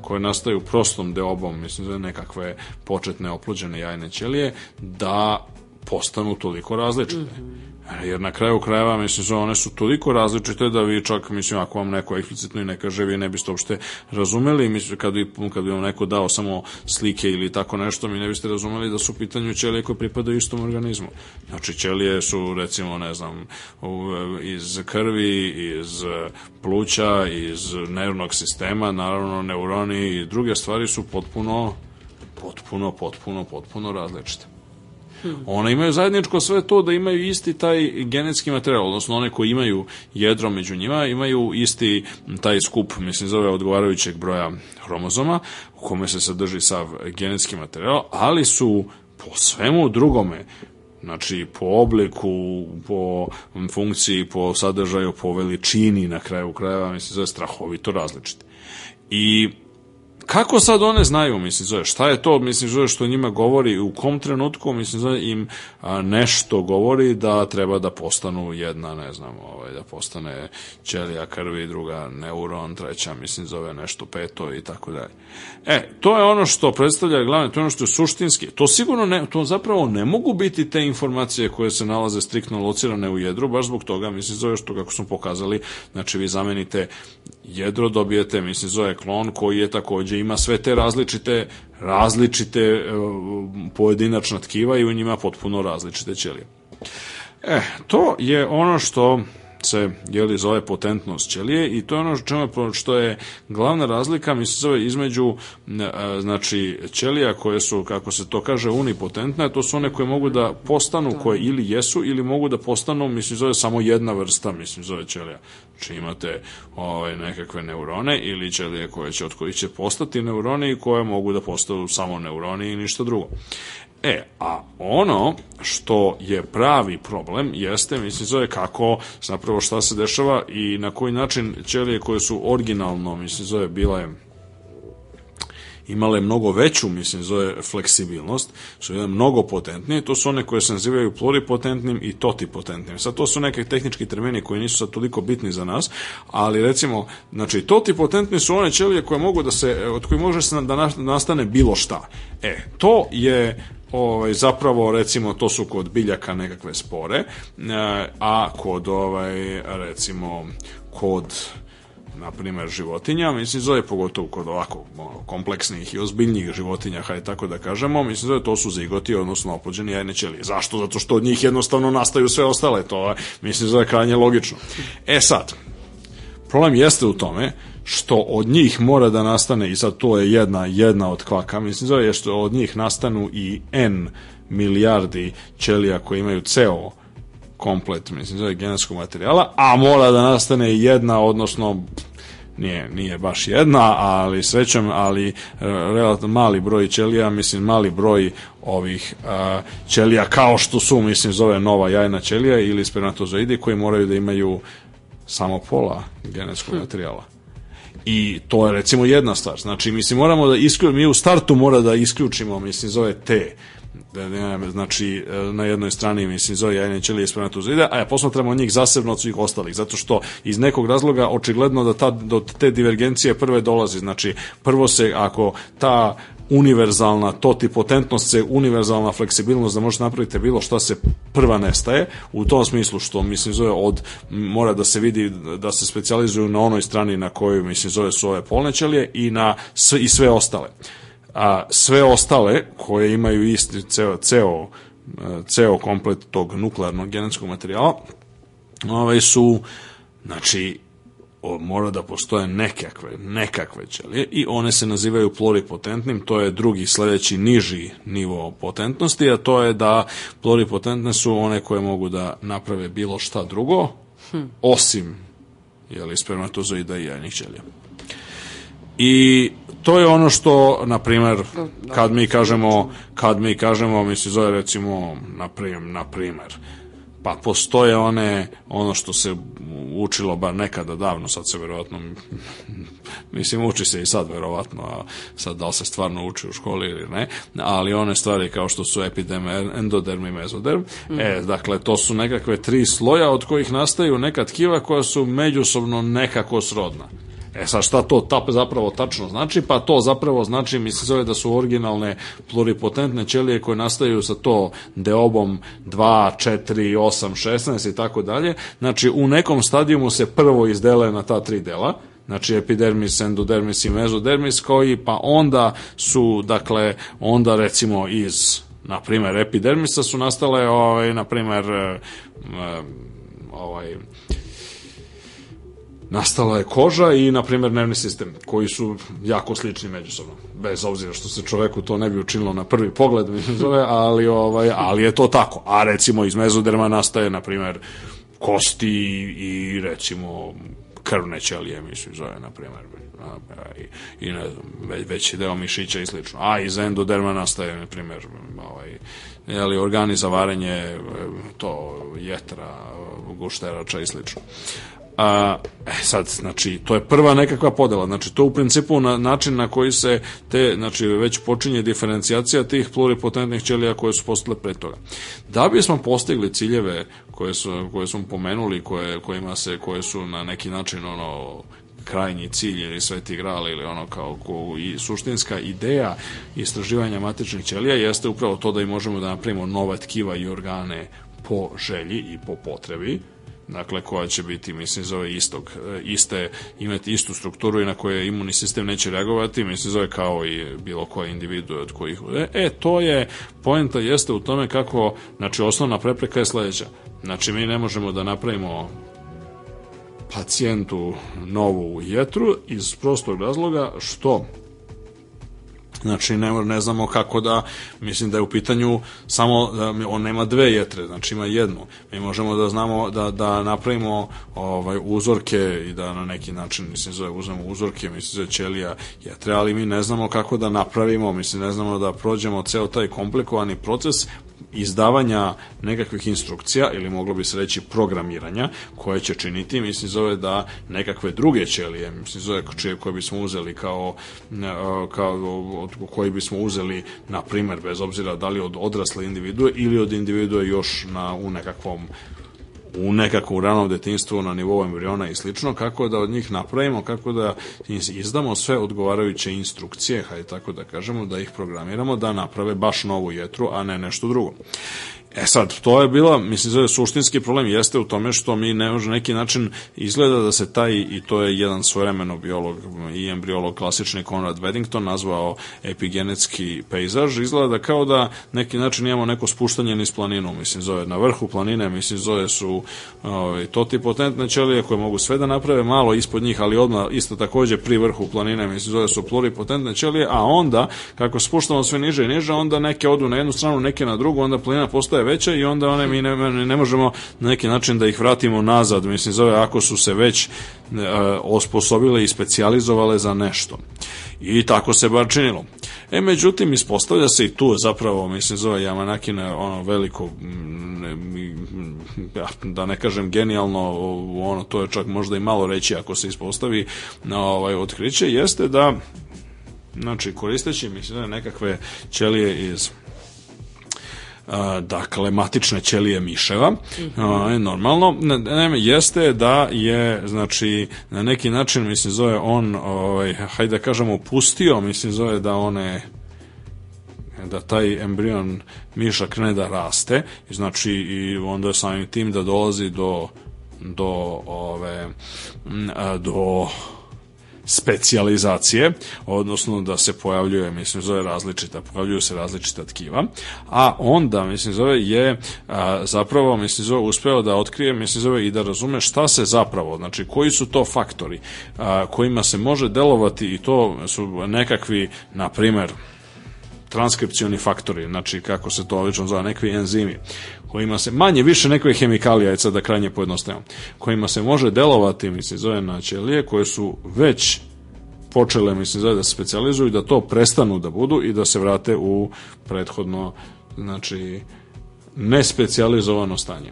koje nastaju prostom deobom, mislim, zove nekakve početne oplođene jajne ćelije, da postanu toliko različite. Mm -hmm. Jer na kraju krajeva, mislim, one su toliko različite da vi čak, mislim, ako vam neko eksplicitno i ne kaže, vi ne biste uopšte razumeli, mislim, kad bi, kad bi vam neko dao samo slike ili tako nešto, mi ne biste razumeli da su u pitanju ćelije koje pripadaju istom organizmu. Znači, ćelije su, recimo, ne znam, iz krvi, iz pluća, iz nervnog sistema, naravno, neuroni i druge stvari su potpuno, potpuno, potpuno, potpuno različite. One imaju zajedničko sve to da imaju isti taj genetski materijal, odnosno one koji imaju jedro među njima, imaju isti taj skup, mislim, zove odgovarajućeg broja hromozoma, u kome se sadrži sav genetski materijal, ali su po svemu drugome znači po obliku, po funkciji, po sadržaju, po veličini na kraju krajeva, mislim, zove strahovito različite. I kako sad one znaju, mislim, zove, šta je to, mislim, zove, što njima govori, u kom trenutku, mislim, zove, im a, nešto govori da treba da postanu jedna, ne znam, ovaj, da postane ćelija krvi, druga neuron, treća, mislim, zove nešto peto i tako dalje. E, to je ono što predstavlja glavne, to je ono što je suštinski. To sigurno ne, to zapravo ne mogu biti te informacije koje se nalaze striktno locirane u jedru, baš zbog toga, mislim, zove, što kako smo pokazali, znači vi zamenite jedro, dobijete, mislim, zove klon koji je takođe takođe ima sve te različite različite e, pojedinačna tkiva i u njima potpuno različite ćelije. E, to je ono što se jeli zove potentnost ćelije i to je ono čemu, što je glavna razlika mislim zove između znači ćelija koje su kako se to kaže unipotentne to su one koje mogu da postanu koje ili jesu ili mogu da postanu mislim zove samo jedna vrsta mislim zove ćelija. Znači imate ovaj, nekakve neurone ili ćelije koje će od kojih će postati neuroni i koje mogu da postanu samo neuroni i ništa drugo E, a ono što je pravi problem jeste, mislim, zove kako, zapravo šta se dešava i na koji način ćelije koje su originalno, mislim, zove bile imale mnogo veću, mislim, zove fleksibilnost, su jedan mnogo potentnije, to su one koje se nazivaju pluripotentnim i totipotentnim. Sad, to su neke tehnički termini koji nisu sad toliko bitni za nas, ali recimo, znači, totipotentni su one ćelije koje mogu da se, od koji može se da nastane bilo šta. E, to je ovaj, zapravo recimo to su kod biljaka nekakve spore, e, a kod ovaj, recimo kod na primer životinja, mislim zove pogotovo kod ovako kompleksnih i ozbiljnijih životinja, hajde tako da kažemo, mislim zove to su zigoti, odnosno opođeni jajne ćelije. Zašto? Zato što od njih jednostavno nastaju sve ostale, to mislim zove krajnje logično. E sad, problem jeste u tome što od njih mora da nastane, i sad to je jedna, jedna od kvaka, mislim zove je što od njih nastanu i N milijardi ćelija koje imaju ceo komplet, mislim zove genetskog materijala, a mora da nastane jedna, odnosno nije, nije baš jedna, ali srećom, ali e, relativno mali broj ćelija, mislim mali broj ovih a, ćelija kao što su, mislim, zove nova jajna ćelija ili spermatozoidi koji moraju da imaju samo pola genetskog hm. materijala. I to je recimo jedna stvar. Znači, mislim, moramo da isključimo, mi u startu mora da isključimo, mislim, zove te da ne, znači na jednoj strani mislim zove jajne ćelije spermatozoida, a ja posmatramo njih zasebno od svih ostalih, zato što iz nekog razloga očigledno da ta, do te divergencije prve dolazi, znači prvo se ako ta univerzalna totipotentnost se univerzalna fleksibilnost da možete napraviti bilo šta se prva nestaje u tom smislu što mislim zove od mora da se vidi da se specijalizuju na onoj strani na kojoj mislim zove su ove polne ćelije i na i sve ostale a sve ostale koje imaju isti ceo, ceo, ceo komplet tog nuklearnog genetskog materijala ovaj su znači o, mora da postoje nekakve, nekakve ćelije i one se nazivaju pluripotentnim, to je drugi sledeći niži nivo potentnosti, a to je da pluripotentne su one koje mogu da naprave bilo šta drugo, hm. osim jeli, spermatozoida i jajnih ćelija. I to je ono što, na primer, kad mi kažemo, kad mi kažemo, mi se zove recimo, na primer, na primer, pa postoje one, ono što se učilo bar nekada davno, sad se verovatno, mislim uči se i sad verovatno, a sad da li se stvarno uči u školi ili ne, ali one stvari kao što su epidem, endoderm i mezoderm, mm. e, dakle, to su nekakve tri sloja od kojih nastaju neka tkiva koja su međusobno nekako srodna. E sad šta to tap zapravo tačno znači? Pa to zapravo znači, mislim zove da su originalne pluripotentne ćelije koje nastaju sa to deobom 2, 4, 8, 16 i tako dalje. Znači u nekom stadijumu se prvo izdele na ta tri dela, znači epidermis, endodermis i mezodermis koji pa onda su dakle onda recimo iz na primer epidermisa su nastale ovaj na primer eh, eh, ovaj nastala je koža i, na primjer, nervni sistem, koji su jako slični međusobno. Bez obzira što se čoveku to ne bi učinilo na prvi pogled, zove, ali, ovaj, ali je to tako. A recimo iz mezoderma nastaje, na primjer, kosti i, recimo krvne ćelije, mislim zove, na primjer, i, i ne znam, veći deo mišića i slično. A iz endoderma nastaje, na primjer, ovaj, jeli, organi za varenje, to jetra, gušterača i slično. A, e, sad, znači, to je prva nekakva podela. Znači, to u principu na način na koji se te, znači, već počinje diferencijacija tih pluripotentnih ćelija koje su postale pre toga. Da bismo postigli ciljeve koje, su, koje smo pomenuli, koje, kojima se, koje su na neki način, ono, krajnji cilj ili sveti gral ili ono kao ko, i suštinska ideja istraživanja matičnih ćelija jeste upravo to da i možemo da napravimo nova tkiva i organe po želji i po potrebi dakle koja će biti mislim zove istog iste imati istu strukturu i na koje imunni sistem neće reagovati mislim zove kao i bilo koje individue od kojih e, e to je poenta jeste u tome kako znači osnovna prepreka je sledeća. Znači mi ne možemo da napravimo pacijentu novu jetru iz prostog razloga što Znači, ne, ne znamo kako da, mislim da je u pitanju samo, da on nema dve jetre, znači ima jednu. Mi možemo da znamo, da, da napravimo ovaj, uzorke i da na neki način, mislim, zove, uzmemo uzorke, mislim, za ćelija jetre, ali mi ne znamo kako da napravimo, mislim, ne znamo da prođemo ceo taj komplikovani proces izdavanja nekakvih instrukcija ili moglo bi se reći programiranja koje će činiti, mislim zove da nekakve druge ćelije, mislim zove čije koje bismo uzeli kao, kao od koji bismo uzeli na primer bez obzira da li od odrasle individue ili od individue još na, u nekakvom u nekakvom ranom detinstvu na nivou embriona i slično, kako da od njih napravimo, kako da izdamo sve odgovarajuće instrukcije, hajde tako da kažemo, da ih programiramo da naprave baš novu jetru, a ne nešto drugo. E sad, to je bila, mislim da je suštinski problem jeste u tome što mi ne može neki način izgleda da se taj, i to je jedan svojevremeno biolog i embriolog klasični Conrad Weddington nazvao epigenetski pejzaž, izgleda kao da neki način imamo neko spuštanje niz planinu, mislim zove na vrhu planine, mislim zove su ovaj, totipotentne ćelije koje mogu sve da naprave malo ispod njih, ali odmah isto takođe pri vrhu planine, mislim zove su pluripotentne ćelije, a onda kako spuštamo sve niže i niže, onda neke odu na jednu stranu, neke na drugu, onda planina postaje veća i onda one mi ne, ne možemo na neki način da ih vratimo nazad, mislim zove ako su se već uh, osposobile i specijalizovale za nešto. I tako se bar činilo. E, međutim, ispostavlja se i tu zapravo, mislim, zove Yamanakina ono veliko, da ne kažem genijalno, ono, to je čak možda i malo reći ako se ispostavi na ovaj otkriće, jeste da znači koristeći mislim nekakve ćelije iz dakle matične ćelije miševa -hmm. normalno ne, jeste da je znači na neki način mislim zove on ovaj hajde da kažemo pustio mislim zove da one da taj embrion miša krene da raste znači i onda je samim tim da dolazi do do ove do specijalizacije, odnosno da se pojavljuje, mislim, zove različita, pojavljuju se različita tkiva, a onda, mislim, zove je a, zapravo, mislim, zove uspeo da otkrije, mislim, zove i da razume šta se zapravo, znači koji su to faktori a, kojima se može delovati i to su nekakvi, na primer, transkripcioni faktori, znači kako se to obično zove, nekvi enzimi, kojima se manje više nekve hemikalije, aj sad da krajnje pojednostavimo, kojima se može delovati, mislim, zove na ćelije koje su već počele, mislim, zove da se specializuju da to prestanu da budu i da se vrate u prethodno, znači, nespecializovano stanje.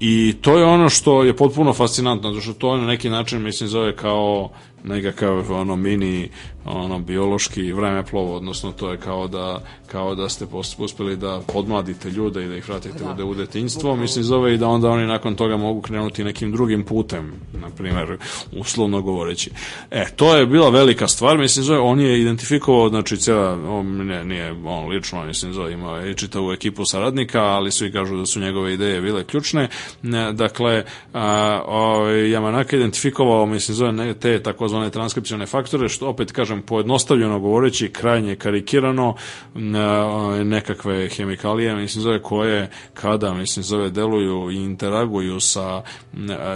I to je ono što je potpuno fascinantno, zato što to na neki način, mislim, zove kao nekakav ono mini ono biološki vremeplov, odnosno to je kao da kao da ste uspeli da podmladite ljude i da ih vratite da. u detinjstvo, mislim zove i da onda oni nakon toga mogu krenuti nekim drugim putem, na primjer, uslovno govoreći. E, to je bila velika stvar, mislim zove, on je identifikovao, znači cijela, on ne, nije on lično, mislim zove, imao je čitavu ekipu saradnika, ali svi kažu da su njegove ideje bile ključne. Dakle, a, o, ovaj, Yamanaka identifikovao, mislim zove, te takozvane transkripcione faktore, što opet kažem kažem, pojednostavljeno govoreći, krajnje karikirano, nekakve hemikalije, mislim, zove koje kada, mislim, zove deluju i interaguju sa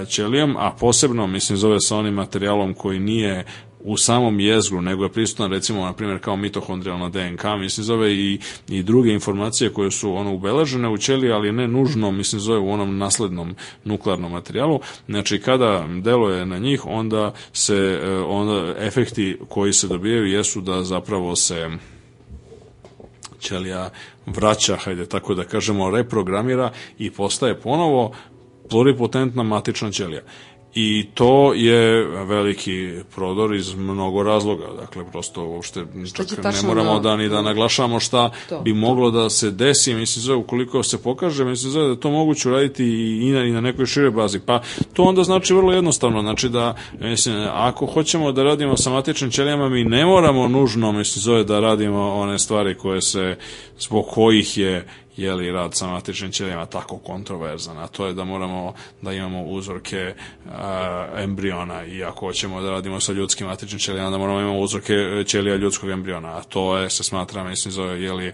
ćelijom, a posebno, mislim, zove sa onim materijalom koji nije u samom jezgru, nego je prisutan recimo na primjer kao mitohondrijalna DNK, mislim zove i, i druge informacije koje su ono ubeležene u ćeliji, ali ne nužno, mislim zove u onom naslednom nuklearnom materijalu. Znači kada deluje na njih, onda se e, onda efekti koji se dobijaju jesu da zapravo se ćelija vraća, hajde tako da kažemo, reprogramira i postaje ponovo pluripotentna matična ćelija. I to je veliki prodor iz mnogo razloga. Dakle, prosto uopšte čak ne moramo da, da ni da naglašamo šta to, bi moglo to. da se desi. Mislim, zove, ukoliko se pokaže, mislim, zove, da to moguće uraditi i na, i na nekoj šire bazi. Pa to onda znači vrlo jednostavno. Znači da, mislim, ako hoćemo da radimo sa matičnim ćelijama, mi ne moramo nužno, mislim, zove, da radimo one stvari koje se, zbog kojih je je li rad sa matičnim ćelijama tako kontroverzan, a to je da moramo da imamo uzorke a, embriona i ako hoćemo da radimo sa ljudskim matičnim ćelijama, da moramo imamo uzorke ćelija ljudskog embriona, a to je, se smatra, mislim, zove, je li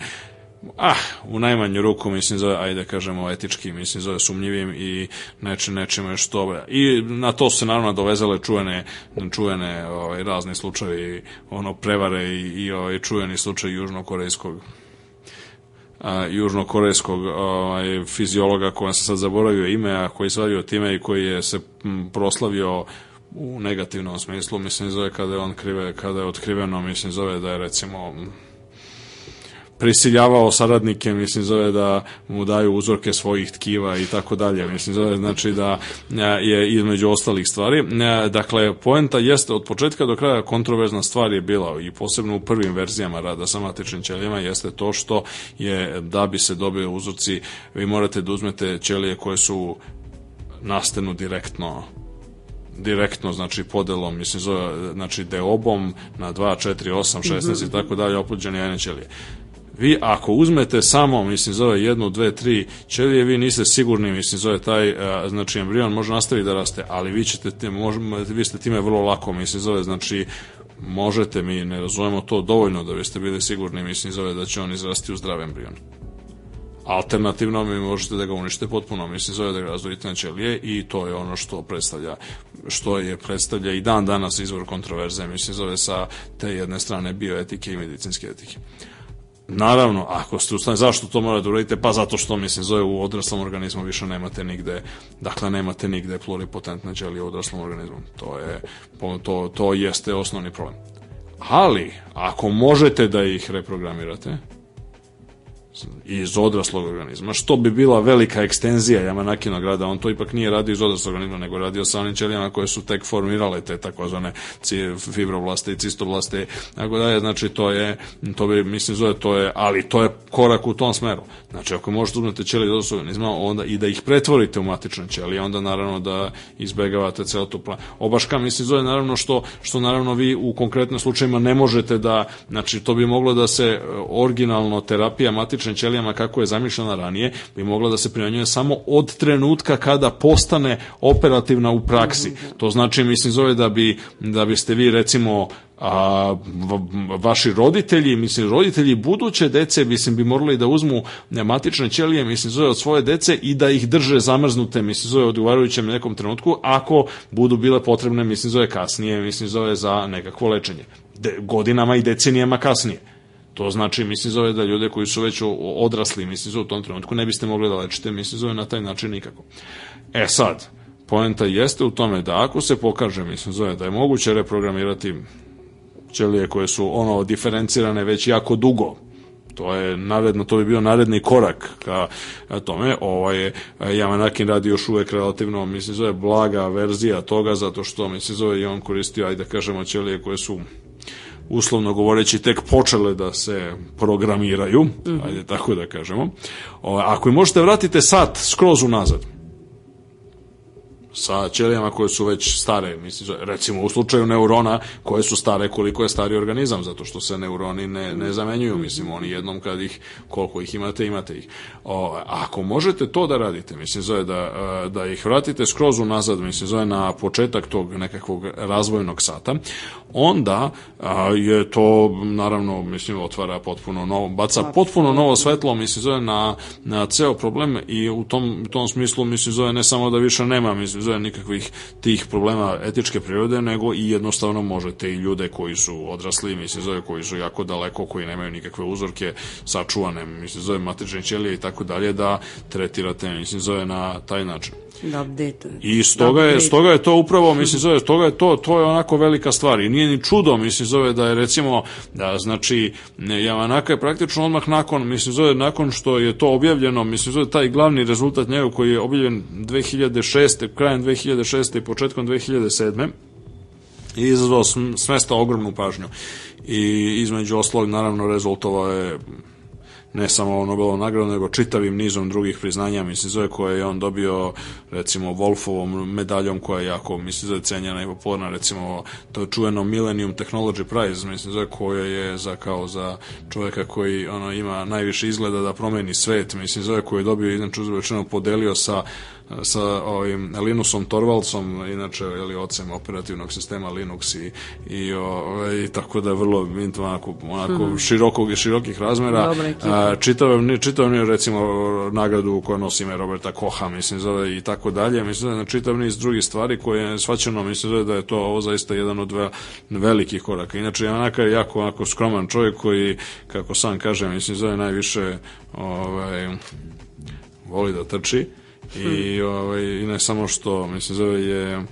ah, u najmanju ruku, mislim, zove, ajde kažemo, etički, mislim, zove sumnjivim i neče, nečime još to. I na to se naravno dovezale čuvene, čuvene ovaj, razne slučaje, ono, prevare i, i ovaj, čuveni slučaj južnokorejskog južnokorejskog ovaj, fiziologa koja se sad zaboravio ime, a koji se radio time i koji je se proslavio u negativnom smislu, mislim zove kada je on krive, kada je otkriveno, mislim zove da je recimo prisiljavao saradnike, mislim, zove da mu daju uzorke svojih tkiva i tako dalje, mislim, zove znači da e, je između ostalih stvari. E, dakle, poenta jeste od početka do kraja kontroverzna stvar je bila i posebno u prvim verzijama rada sa matičnim ćelijama jeste to što je da bi se dobio uzorci, vi morate da uzmete ćelije koje su nastanu direktno direktno znači podelom mislim zove znači deobom na 2 4 8 16 i tako dalje oplođene jajne ćelije vi ako uzmete samo, mislim, zove jednu, dve, tri ćelije, vi niste sigurni, mislim, zove taj, a, znači, embrion može nastaviti da raste, ali vi ćete, te, vi ste time vrlo lako, mislim, zove, znači, možete, mi ne razumemo to dovoljno da biste bili sigurni, mislim, zove da će on izrasti u zdrav embrion. Alternativno mi možete da ga unište potpuno, mislim, zove da ga razdvojite na ćelije i to je ono što predstavlja, što je predstavlja i dan danas izvor kontroverze, mislim, zove sa te jedne strane bioetike i medicinske etike. Naravno, ako ste ustane, zašto to morate da uradite? Pa zato što, mislim, zove u odraslom organizmu više nemate nigde, dakle, nemate nigde pluripotentne ćelije u odraslom organizmu. To je, to, to jeste osnovni problem. Ali, ako možete da ih reprogramirate, iz odraslog organizma, što bi bila velika ekstenzija Jamanakinog rada, on to ipak nije radio iz odraslog organizma, nego radio sa onim ćelijama koje su tek formirale te takozvane fibroblaste i cistoblaste, tako da je, znači to je, to bi, mislim, zove, to je, ali to je korak u tom smeru. Znači, ako možete uzmete ćelije iz odraslog organizma, onda i da ih pretvorite u matične ćelije, onda naravno da izbegavate ceo tu plan. Obaška, mislim, zove, naravno što, što naravno vi u konkretnim slučajima ne možete da, znači, to bi moglo da se originalno terapija matične matičnim ćelijama kako je zamišljena ranije, bi mogla da se primenjuje samo od trenutka kada postane operativna u praksi. To znači, mislim, zove da bi da biste vi recimo a vaši roditelji, mislim roditelji buduće dece, mislim bi morali da uzmu matične ćelije, mislim zove od svoje dece i da ih drže zamrznute, mislim zove odgovarajućem nekom trenutku, ako budu bile potrebne, mislim zove kasnije, mislim zove za nekakvo lečenje. De, godinama i decenijama kasnije. To znači, mislim, zove da ljude koji su već odrasli, mislim, zove u tom trenutku ne biste mogli da lečite, mislim, zove na taj način nikako. E sad, poenta jeste u tome da ako se pokaže, mislim, zove da je moguće reprogramirati ćelije koje su ono diferencirane već jako dugo, to je naredno, to bi bio naredni korak ka tome. Ovaj Yamanakin radi još uvek relativno, mislim zove blaga verzija toga zato što mislim zove i on koristio ajde da kažemo ćelije koje su uslovno govoreći tek počele da se programiraju, mm. ajde tako da kažemo. O, ako možete vratite sat skroz unazad, sa ćelijama koje su već stare, mislim, recimo u slučaju neurona koje su stare koliko je stari organizam, zato što se neuroni ne, ne zamenjuju, mislim, oni jednom kad ih, koliko ih imate, imate ih. O, ako možete to da radite, mislim, zove da, da ih vratite skroz unazad, mislim, zove na početak tog nekakvog razvojnog sata, onda a, je to, naravno, mislim, otvara potpuno novo, baca potpuno novo svetlo, mislim, zove na, na ceo problem i u tom, u tom smislu, mislim, zove ne samo da više nema, mislim, zove nikakvih tih problema etičke prirode, nego i jednostavno možete i ljude koji su odrasli, mislim, zove koji su jako daleko, koji nemaju nikakve uzorke sačuvane, mislim, zove matične ćelije i tako dalje, da tretirate, mislim, zove na taj način. Da update. I stoga je, stoga je to upravo, mislim, zove, stoga je to, to je onako velika stvar. I nije ni čudo, mislim, zove da je recimo, da, znači, Javanaka je praktično odmah nakon, mislim, zove, nakon što je to objavljeno, mislim, zove, taj glavni rezultat njega koji je objavljen 2006. krajem 2006. i početkom 2007. i izazvao smesta ogromnu pažnju. I između oslog, naravno, rezultovao je ne samo Nobelovom nagradom, nego čitavim nizom drugih priznanja, mislim, zove koje je on dobio, recimo, Wolfovom medaljom koja je jako, mislim, zove cenjena i popularna, recimo, to je čuveno Millennium Technology Prize, mislim, zove koja je za, kao za čoveka koji, ono, ima najviše izgleda da promeni svet, mislim, zove koji je dobio, inače, uzrečeno, podelio sa sa ovim Linusom Torvaldsom, inače ili ocem operativnog sistema Linux i, i, o, i tako da je vrlo onako, onako hmm. širokog i širokih razmera. A, čitav, recimo nagradu koju nosi ime Roberta Koha, mislim zove i tako dalje. Mislim da je čitav niz drugih stvari koje je svaćeno, mislim zove da je to ovo zaista jedan od ve, velikih koraka. Inače, je onaka jako onako skroman čovjek koji, kako sam kaže, mislim zove najviše ovaj, voli da trči i, ovaj, i ne samo što, mislim, zove je e,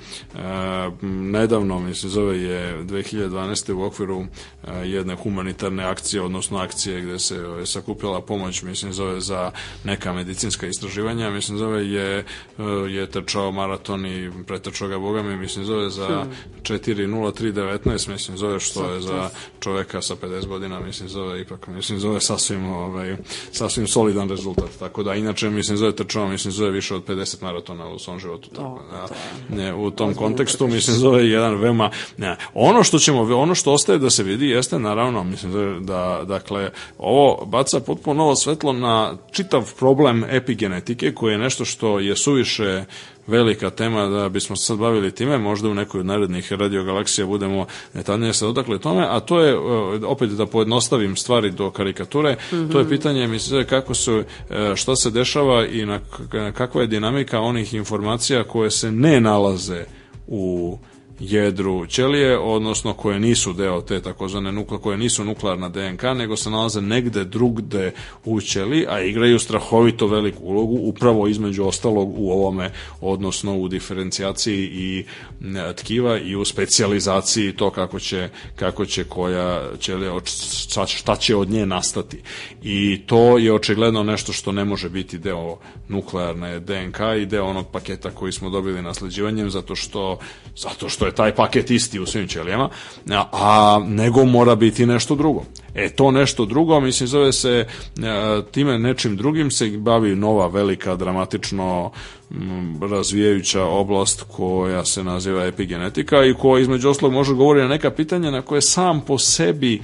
nedavno, mislim, zove je 2012. u okviru e, jedne humanitarne akcije, odnosno akcije gde se ovaj, sakupila pomoć, mislim, zove za neka medicinska istraživanja, mislim, zove je, je trčao maraton i pretrčao ga Boga mi, mislim, zove za 4.03.19, mislim, zove što je za čoveka sa 50 godina, mislim, zove ipak, mislim, zove sasvim, ovaj, sasvim solidan rezultat, tako da, inače, mislim, zove trčao, mislim, zove više od 50 maratona u svom životu. Tako, da, ne, u tom kontekstu, mislim, zove jedan veoma... Ne, ono što ćemo, ono što ostaje da se vidi jeste, naravno, mislim, da, da dakle, ovo baca potpuno novo svetlo na čitav problem epigenetike, koji je nešto što je suviše velika tema da bismo se sad bavili time, možda u nekoj od narednih radiogalaksija budemo detaljnije se dotakli tome, a to je, e, opet da pojednostavim stvari do karikature, mm -hmm. to je pitanje, mislim, kako su, e, šta se dešava i na kakva je dinamika onih informacija koje se ne nalaze u jedru ćelije, odnosno koje nisu deo te takozvane nukle, koje nisu nuklearna DNK, nego se nalaze negde drugde u ćeliji, a igraju strahovito veliku ulogu, upravo između ostalog u ovome, odnosno u diferencijaciji i tkiva i u specijalizaciji to kako će, kako će koja ćelija, šta će od nje nastati. I to je očigledno nešto što ne može biti deo nuklearne DNK i deo onog paketa koji smo dobili nasleđivanjem, zato što, zato što je je taj paket isti u svim ćelijama, a, nego mora biti nešto drugo. E to nešto drugo, mislim, zove se e, time nečim drugim se bavi nova, velika, dramatično razvijajuća oblast koja se naziva epigenetika i koja između oslog može govoriti na neka pitanja na koje sam po sebi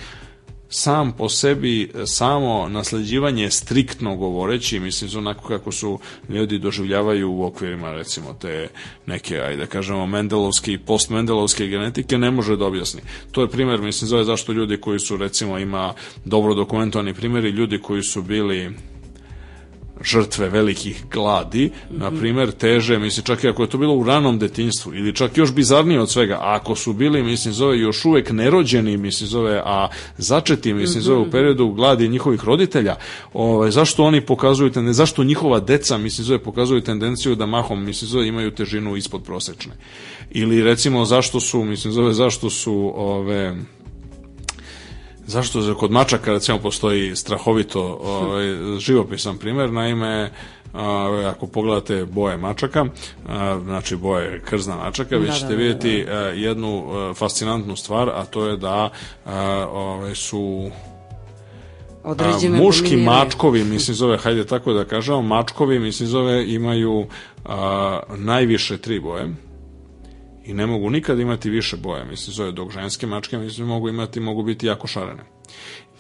sam po sebi samo nasleđivanje striktno govoreći, mislim onako kako su ljudi doživljavaju u okvirima recimo te neke, ajde da kažemo, mendelovske i postmendelovske genetike ne može da objasni. To je primer, mislim, zove zašto ljudi koji su recimo ima dobro dokumentovani primjeri, ljudi koji su bili žrtve velikih gladi, mm -hmm. na primer, teže, mislim, čak i ako je to bilo u ranom detinjstvu, ili čak još bizarnije od svega, ako su bili, mislim, zove, još uvek nerođeni, mislim, zove, a začeti, mislim, zove, u mhm. periodu gladi njihovih roditelja, ovaj, zašto oni pokazuju, ne, zašto njihova deca, mislim, zove, pokazuju tendenciju da mahom, mislim, zove, imaju težinu ispod prosečne. Ili, recimo, zašto su, mislim, zove, zašto su, ove, Zašto kod mačaka recimo postoji strahovito ovaj, živopisan primer, naime ako pogledate boje mačaka, znači boje krzna mačaka, vi da, ćete da, da, vidjeti da, da. jednu fascinantnu stvar, a to je da ovaj, su Određene muški dominiraju. mačkovi, mislim zove, hajde tako da kažemo, mačkovi, mislim zove, imaju a, najviše tri boje i ne mogu nikad imati više boja, mislim, zove, dok ženske mačke, mislim, mogu imati, mogu biti jako šarene.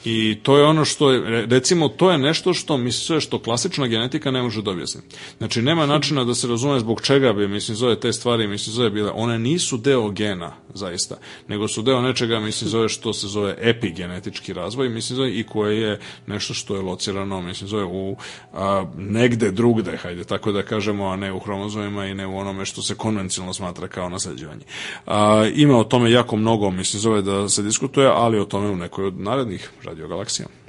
I to je ono što je, recimo, to je nešto što misle što klasična genetika ne može da objasni. Znači, nema načina da se razume zbog čega bi, mislim, zove te stvari, mislim, zove bile, one nisu deo gena, zaista, nego su deo nečega, mislim, zove što se zove epigenetički razvoj, mislim, zove i koje je nešto što je locirano, mislim, zove u a, negde drugde, hajde, tako da kažemo, a ne u hromozomima i ne u onome što se konvencionalno smatra kao nasleđivanje. A, ima o tome jako mnogo, mislim, zove da se diskutuje, ali o tome u nekoj od narednih Radio Galaksija.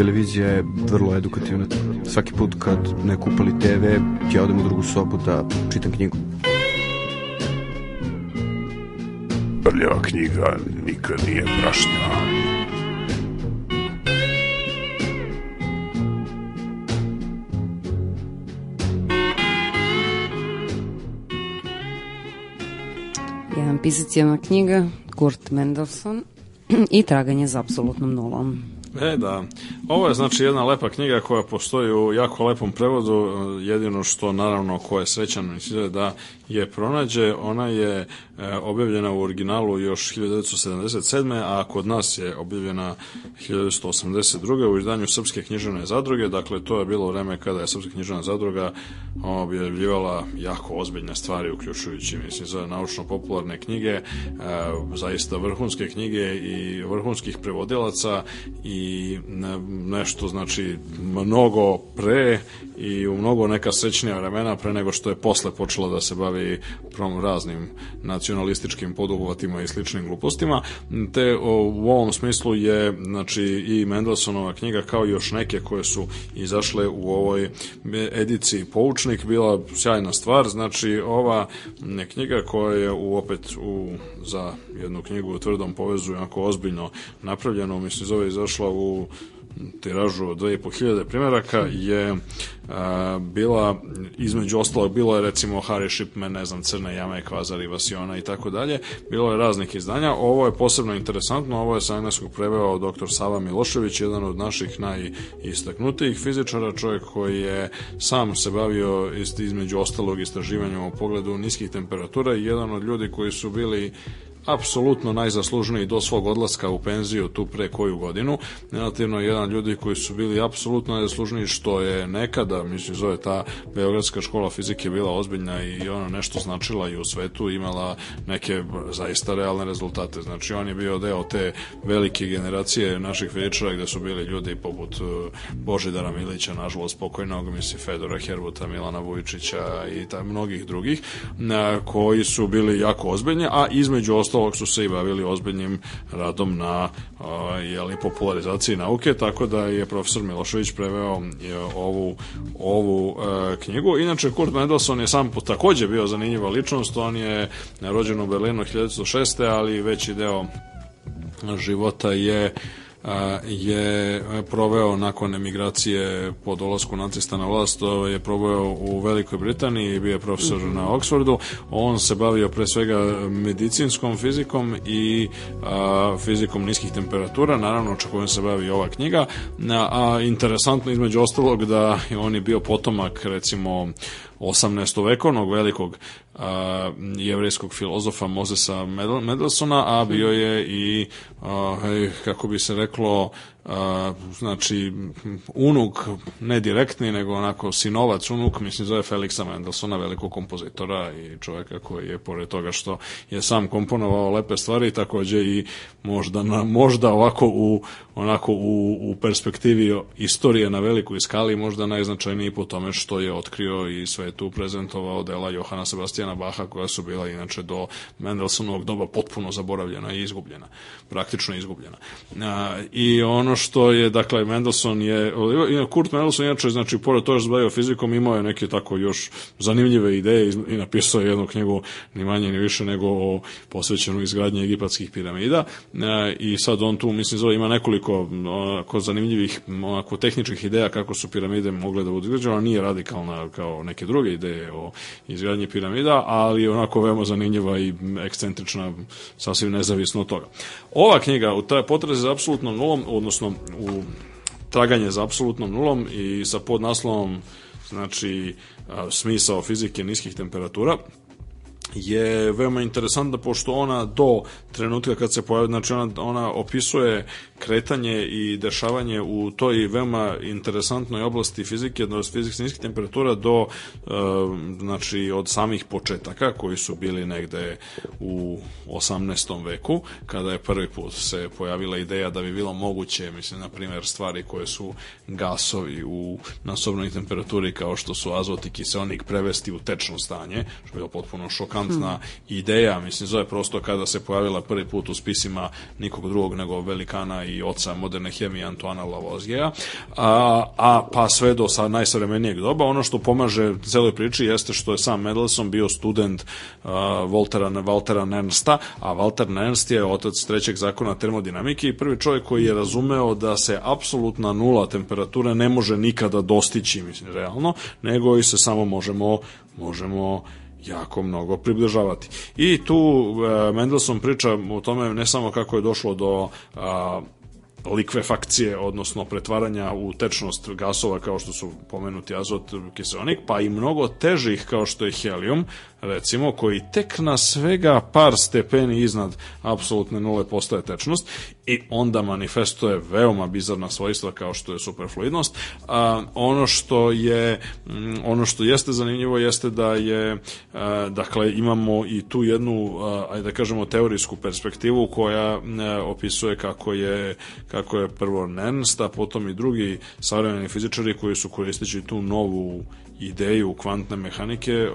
Televizija je vrlo edukativna. Svaki put kad ne kupali TV, ja odem u drugu sobu da čitam knjigu. Prljava knjiga nikad nije prašnja. Jedan pisac, jedna knjiga, Kurt Mendelssohn i traganje za apsolutnom nulom. E, da. Ovo je znači jedna lepa knjiga koja postoji u jako lepom prevodu, jedino što naravno ko je srećan da je pronađe, ona je e, objavljena u originalu još 1977. a kod nas je objavljena 1982. u izdanju Srpske književne zadruge, dakle to je bilo vreme kada je Srpska književna zadruga objavljivala jako ozbiljne stvari, uključujući, mislim, za naučno-popularne knjige, e, zaista vrhunske knjige i vrhunskih prevodilaca i nešto, znači, mnogo pre i u mnogo neka srećnija vremena pre nego što je posle počela da se bavi prom raznim nacionalističkim poduhvatima i sličnim glupostima, te u ovom smislu je znači i Mendelssohnova knjiga kao i još neke koje su izašle u ovoj ediciji. Poučnik bila sjajna stvar, znači ova knjiga koja je u, opet u, za jednu knjigu u tvrdom povezu jako ozbiljno napravljeno, mislim zove izašla u tiražu od 2500 primjeraka je a, bila između ostalog bilo je recimo Harry Shipman, ne znam, Crne jame, Kvazar i Vasiona i tako dalje. Bilo je raznih izdanja. Ovo je posebno interesantno, ovo je sa engleskog preveo dr. Sava Milošević, jedan od naših najistaknutijih fizičara, čovjek koji je sam se bavio između ostalog istraživanjem u pogledu niskih temperatura i jedan od ljudi koji su bili apsolutno najzaslužniji do svog odlaska u penziju tu pre koju godinu. Relativno jedan ljudi koji su bili apsolutno najzaslužniji što je nekada, mislim zove ta Beogradska škola fizike bila ozbiljna i ona nešto značila i u svetu, imala neke zaista realne rezultate. Znači on je bio deo te velike generacije naših fizičara gde su bili ljudi poput uh, Božidara Milića, nažalost pokojnog, misli Fedora Herbuta, Milana Vujčića i ta, mnogih drugih, koji su bili jako ozbiljni, a između ostalog su se i bavili ozbiljnim radom na jeli, popularizaciji nauke, tako da je profesor Milošević preveo je, ovu, ovu e, knjigu. Inače, Kurt Mendelssohn je sam takođe bio zanimljiva ličnost, on je rođen u Berlinu 1906. ali veći deo života je je proveo nakon emigracije po dolasku nacista na vlast, je proveo u Velikoj Britaniji, bio je profesor mm -hmm. na Oxfordu. On se bavio pre svega medicinskom fizikom i a, fizikom niskih temperatura, naravno čakojem se bavi ova knjiga. A, a interesantno između ostalog da on je bio potomak recimo 18. vekovnog velikog a, jevrejskog filozofa Mozesa Mendelsona, a bio je i, a, kako bi se reklo, znači unuk, ne direktni, nego onako sinovac unuk, mislim zove Felixa Mendelsona, velikog kompozitora i čoveka koji je, pored toga što je sam komponovao lepe stvari, takođe i možda, na, možda ovako u onako u, u perspektivi istorije na velikoj skali možda najznačajniji po tome što je otkrio i svetu prezentovao dela Johana Sebastijana Baha koja su bila inače do Mendelsonovog doba potpuno zaboravljena i izgubljena, praktično izgubljena. I ono što je, dakle, Mendelssohn je, Kurt Mendelssohn inače, znači, pored toga što bavio fizikom, imao je neke tako još zanimljive ideje i napisao je jednu knjigu ni manje ni više nego o posvećenu izgradnji egipatskih piramida a, i sad on tu, mislim, zove, ima nekoliko onako zanimljivih onako tehničkih ideja kako su piramide mogle da budu izgrađene, nije radikalna kao neke druge ideje o izgradnji piramida, ali onako veoma zanimljiva i ekscentrična, sasvim nezavisno od toga. Ova knjiga u taj potrazi za apsolutnom nulom, odnosno u traganje za apsolutnom nulom i sa podnaslovom znači smisao fizike niskih temperatura je veoma interesantna pošto ona do trenutka kad se pojavi, znači ona, ona opisuje kretanje i dešavanje u toj veoma interesantnoj oblasti fizike, od fizike niskih temperatura do e, znači od samih početaka koji su bili negde u 18. veku kada je prvi put se pojavila ideja da bi bilo moguće, mislim na primjer stvari koje su gasovi u nasobnoj temperaturi kao što su azot i kiseonik prevesti u tečno stanje, što je bilo potpuno šokantno interesantna ideja, mislim, zove prosto kada se pojavila prvi put u spisima nikog drugog nego velikana i oca moderne hemije Antoana Lavoisiera, a, a pa sve do sa najsavremenijeg doba. Ono što pomaže celoj priči jeste što je sam Mendelssohn bio student uh, Voltera, Waltera Nernsta, a Walter Nernst je otac trećeg zakona termodinamike i prvi čovjek koji je razumeo da se apsolutna nula temperature ne može nikada dostići, mislim, realno, nego i se samo možemo, možemo jako mnogo približavati. I tu uh, Mendelssohn priča o tome ne samo kako je došlo do uh, likvefakcije, odnosno pretvaranja u tečnost gasova kao što su pomenuti azot, kiseonik, pa i mnogo težih kao što je helijum, recimo, koji tek na svega par stepeni iznad apsolutne nule postaje tečnost i onda manifestuje veoma bizarna svojstva kao što je superfluidnost. A, ono što je mm, ono što jeste zanimljivo jeste da je a, dakle imamo i tu jednu a, ajde da kažemo teorijsku perspektivu koja a, opisuje kako je kako je prvo Nernst, a potom i drugi savremeni fizičari koji su koristeći tu novu ideju kvantne mehanike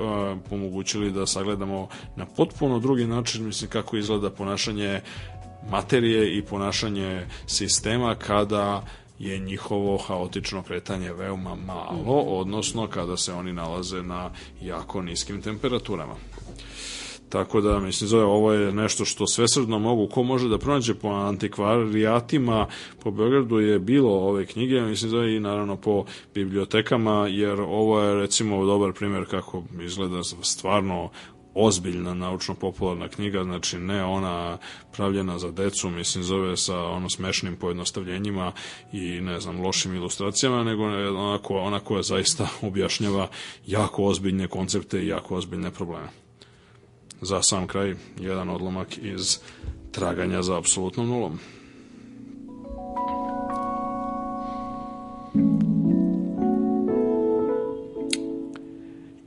pomogućili da sagledamo na potpuno drugi način mislim kako izgleda ponašanje materije i ponašanje sistema kada je njihovo haotično kretanje veoma malo, odnosno kada se oni nalaze na jako niskim temperaturama. Tako da, mislim, zove, ovo je nešto što svesrdno mogu, ko može da pronađe po antikvarijatima, po Beogradu je bilo ove knjige, mislim, zove, i naravno po bibliotekama, jer ovo je, recimo, dobar primjer kako izgleda stvarno ozbiljna naučno-popularna knjiga, znači ne ona pravljena za decu, mislim zove sa ono smešnim pojednostavljenjima i ne znam lošim ilustracijama, nego ona koja, ona koja zaista objašnjava jako ozbiljne koncepte i jako ozbiljne probleme. Za sam kraj, jedan odlomak iz traganja za apsolutnom nulom.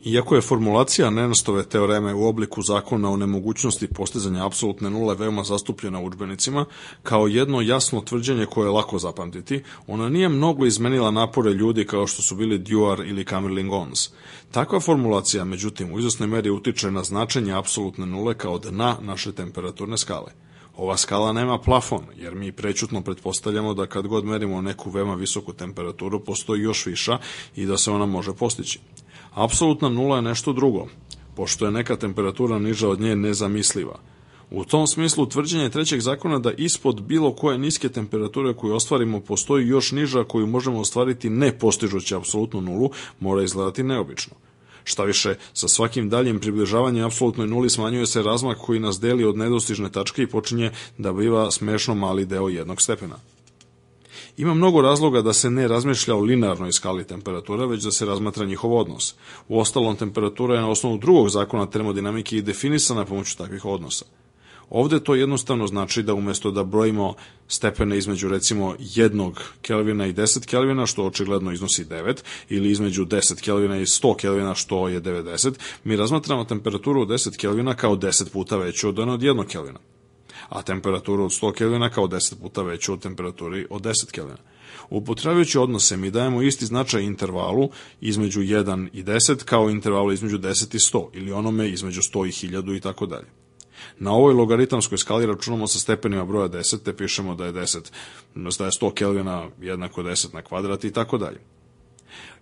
Iako je formulacija Nernstove teoreme u obliku zakona o nemogućnosti postizanja apsolutne nule veoma zastupljena u učbenicima, kao jedno jasno tvrđenje koje je lako zapamtiti, ona nije mnogo izmenila napore ljudi kao što su bili Dewar ili Camerling Ons. Takva formulacija, međutim, u izvesnoj meri utiče na značenje apsolutne nule kao dna naše temperaturne skale. Ova skala nema plafon, jer mi prećutno pretpostavljamo da kad god merimo neku veoma visoku temperaturu, postoji još viša i da se ona može postići. Apsolutna nula je nešto drugo, pošto je neka temperatura niža od nje nezamisliva. U tom smislu tvrđenje trećeg zakona da ispod bilo koje niske temperature koju ostvarimo postoji još niža koju možemo ostvariti ne postižući apsolutnu nulu mora izgledati neobično. Šta više, sa svakim daljim približavanjem apsolutnoj nuli smanjuje se razmak koji nas deli od nedostižne tačke i počinje da biva smešno mali deo jednog stepena. Ima mnogo razloga da se ne razmišlja o linearnoj skali temperatura, već da se razmatra njihov odnos. U ostalom, temperatura je na osnovu drugog zakona termodinamike i definisana pomoću takvih odnosa. Ovde to jednostavno znači da umesto da brojimo stepene između recimo 1 Kelvina i 10 Kelvina, što očigledno iznosi 9, ili između 10 Kelvina i 100 Kelvina, što je 90, mi razmatramo temperaturu od 10 Kelvina kao 10 puta veću od od 1 Kelvina a temperaturu od 100 Kelvina kao 10 puta veću od temperaturi od 10 Kelvina. Upotrebljajući odnose mi dajemo isti značaj intervalu između 1 i 10 kao intervalu između 10 i 100 ili onome između 100 i 1000 i tako dalje. Na ovoj logaritamskoj skali računamo sa stepenima broja 10, te pišemo da je 10, da je 100 Kelvina jednako 10 na kvadrat i tako dalje.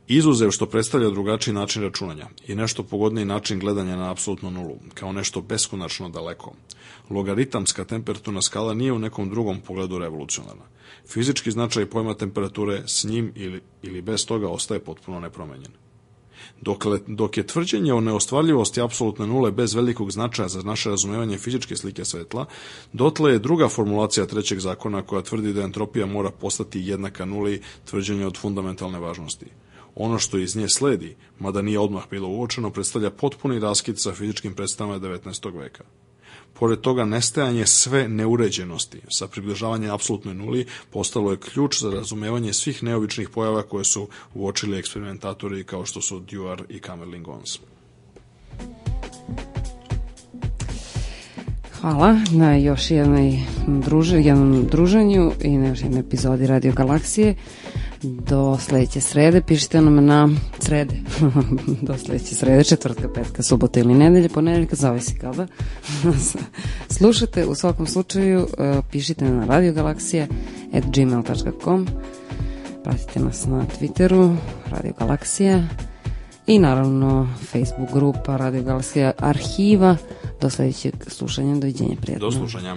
Izuzev što predstavlja drugačiji način računanja i nešto pogodniji način gledanja na apsolutnu nulu, kao nešto beskonačno daleko. Logaritamska temperaturna skala nije u nekom drugom pogledu revolucionarna. Fizički značaj pojma temperature s njim ili, ili bez toga ostaje potpuno nepromenjen. Dokle, dok je tvrđenje o neostvarljivosti apsolutne nule bez velikog značaja za naše razumevanje fizičke slike svetla, dotle je druga formulacija trećeg zakona koja tvrdi da entropija mora postati jednaka nuli tvrđenje od fundamentalne važnosti. Ono što iz nje sledi, mada nije odmah bilo uočeno, predstavlja potpuni raskid sa fizičkim predstavama 19. veka. Pored toga, nestajanje sve neuređenosti sa približavanjem apsolutnoj nuli postalo je ključ za razumevanje svih neobičnih pojava koje su uočili eksperimentatori kao što su Dewar i Kamerling Ons. Hvala na još jednoj druže, jednom druženju i na još jednoj epizodi Radio Galaksije. Do sledeće srede. Pišite nam na srede. do sledeće srede, četvrtka, petka, subota ili nedelje, ponedeljka, zavisi kada. Slušate, u svakom slučaju, uh, pišite na radiogalaksija at gmail.com Pratite nas na Twitteru, Radio Galaksija i naravno Facebook grupa Radio Galaksija arhiva. Do sledećeg slušanja, doviđenja, prijatno. Do slušanja.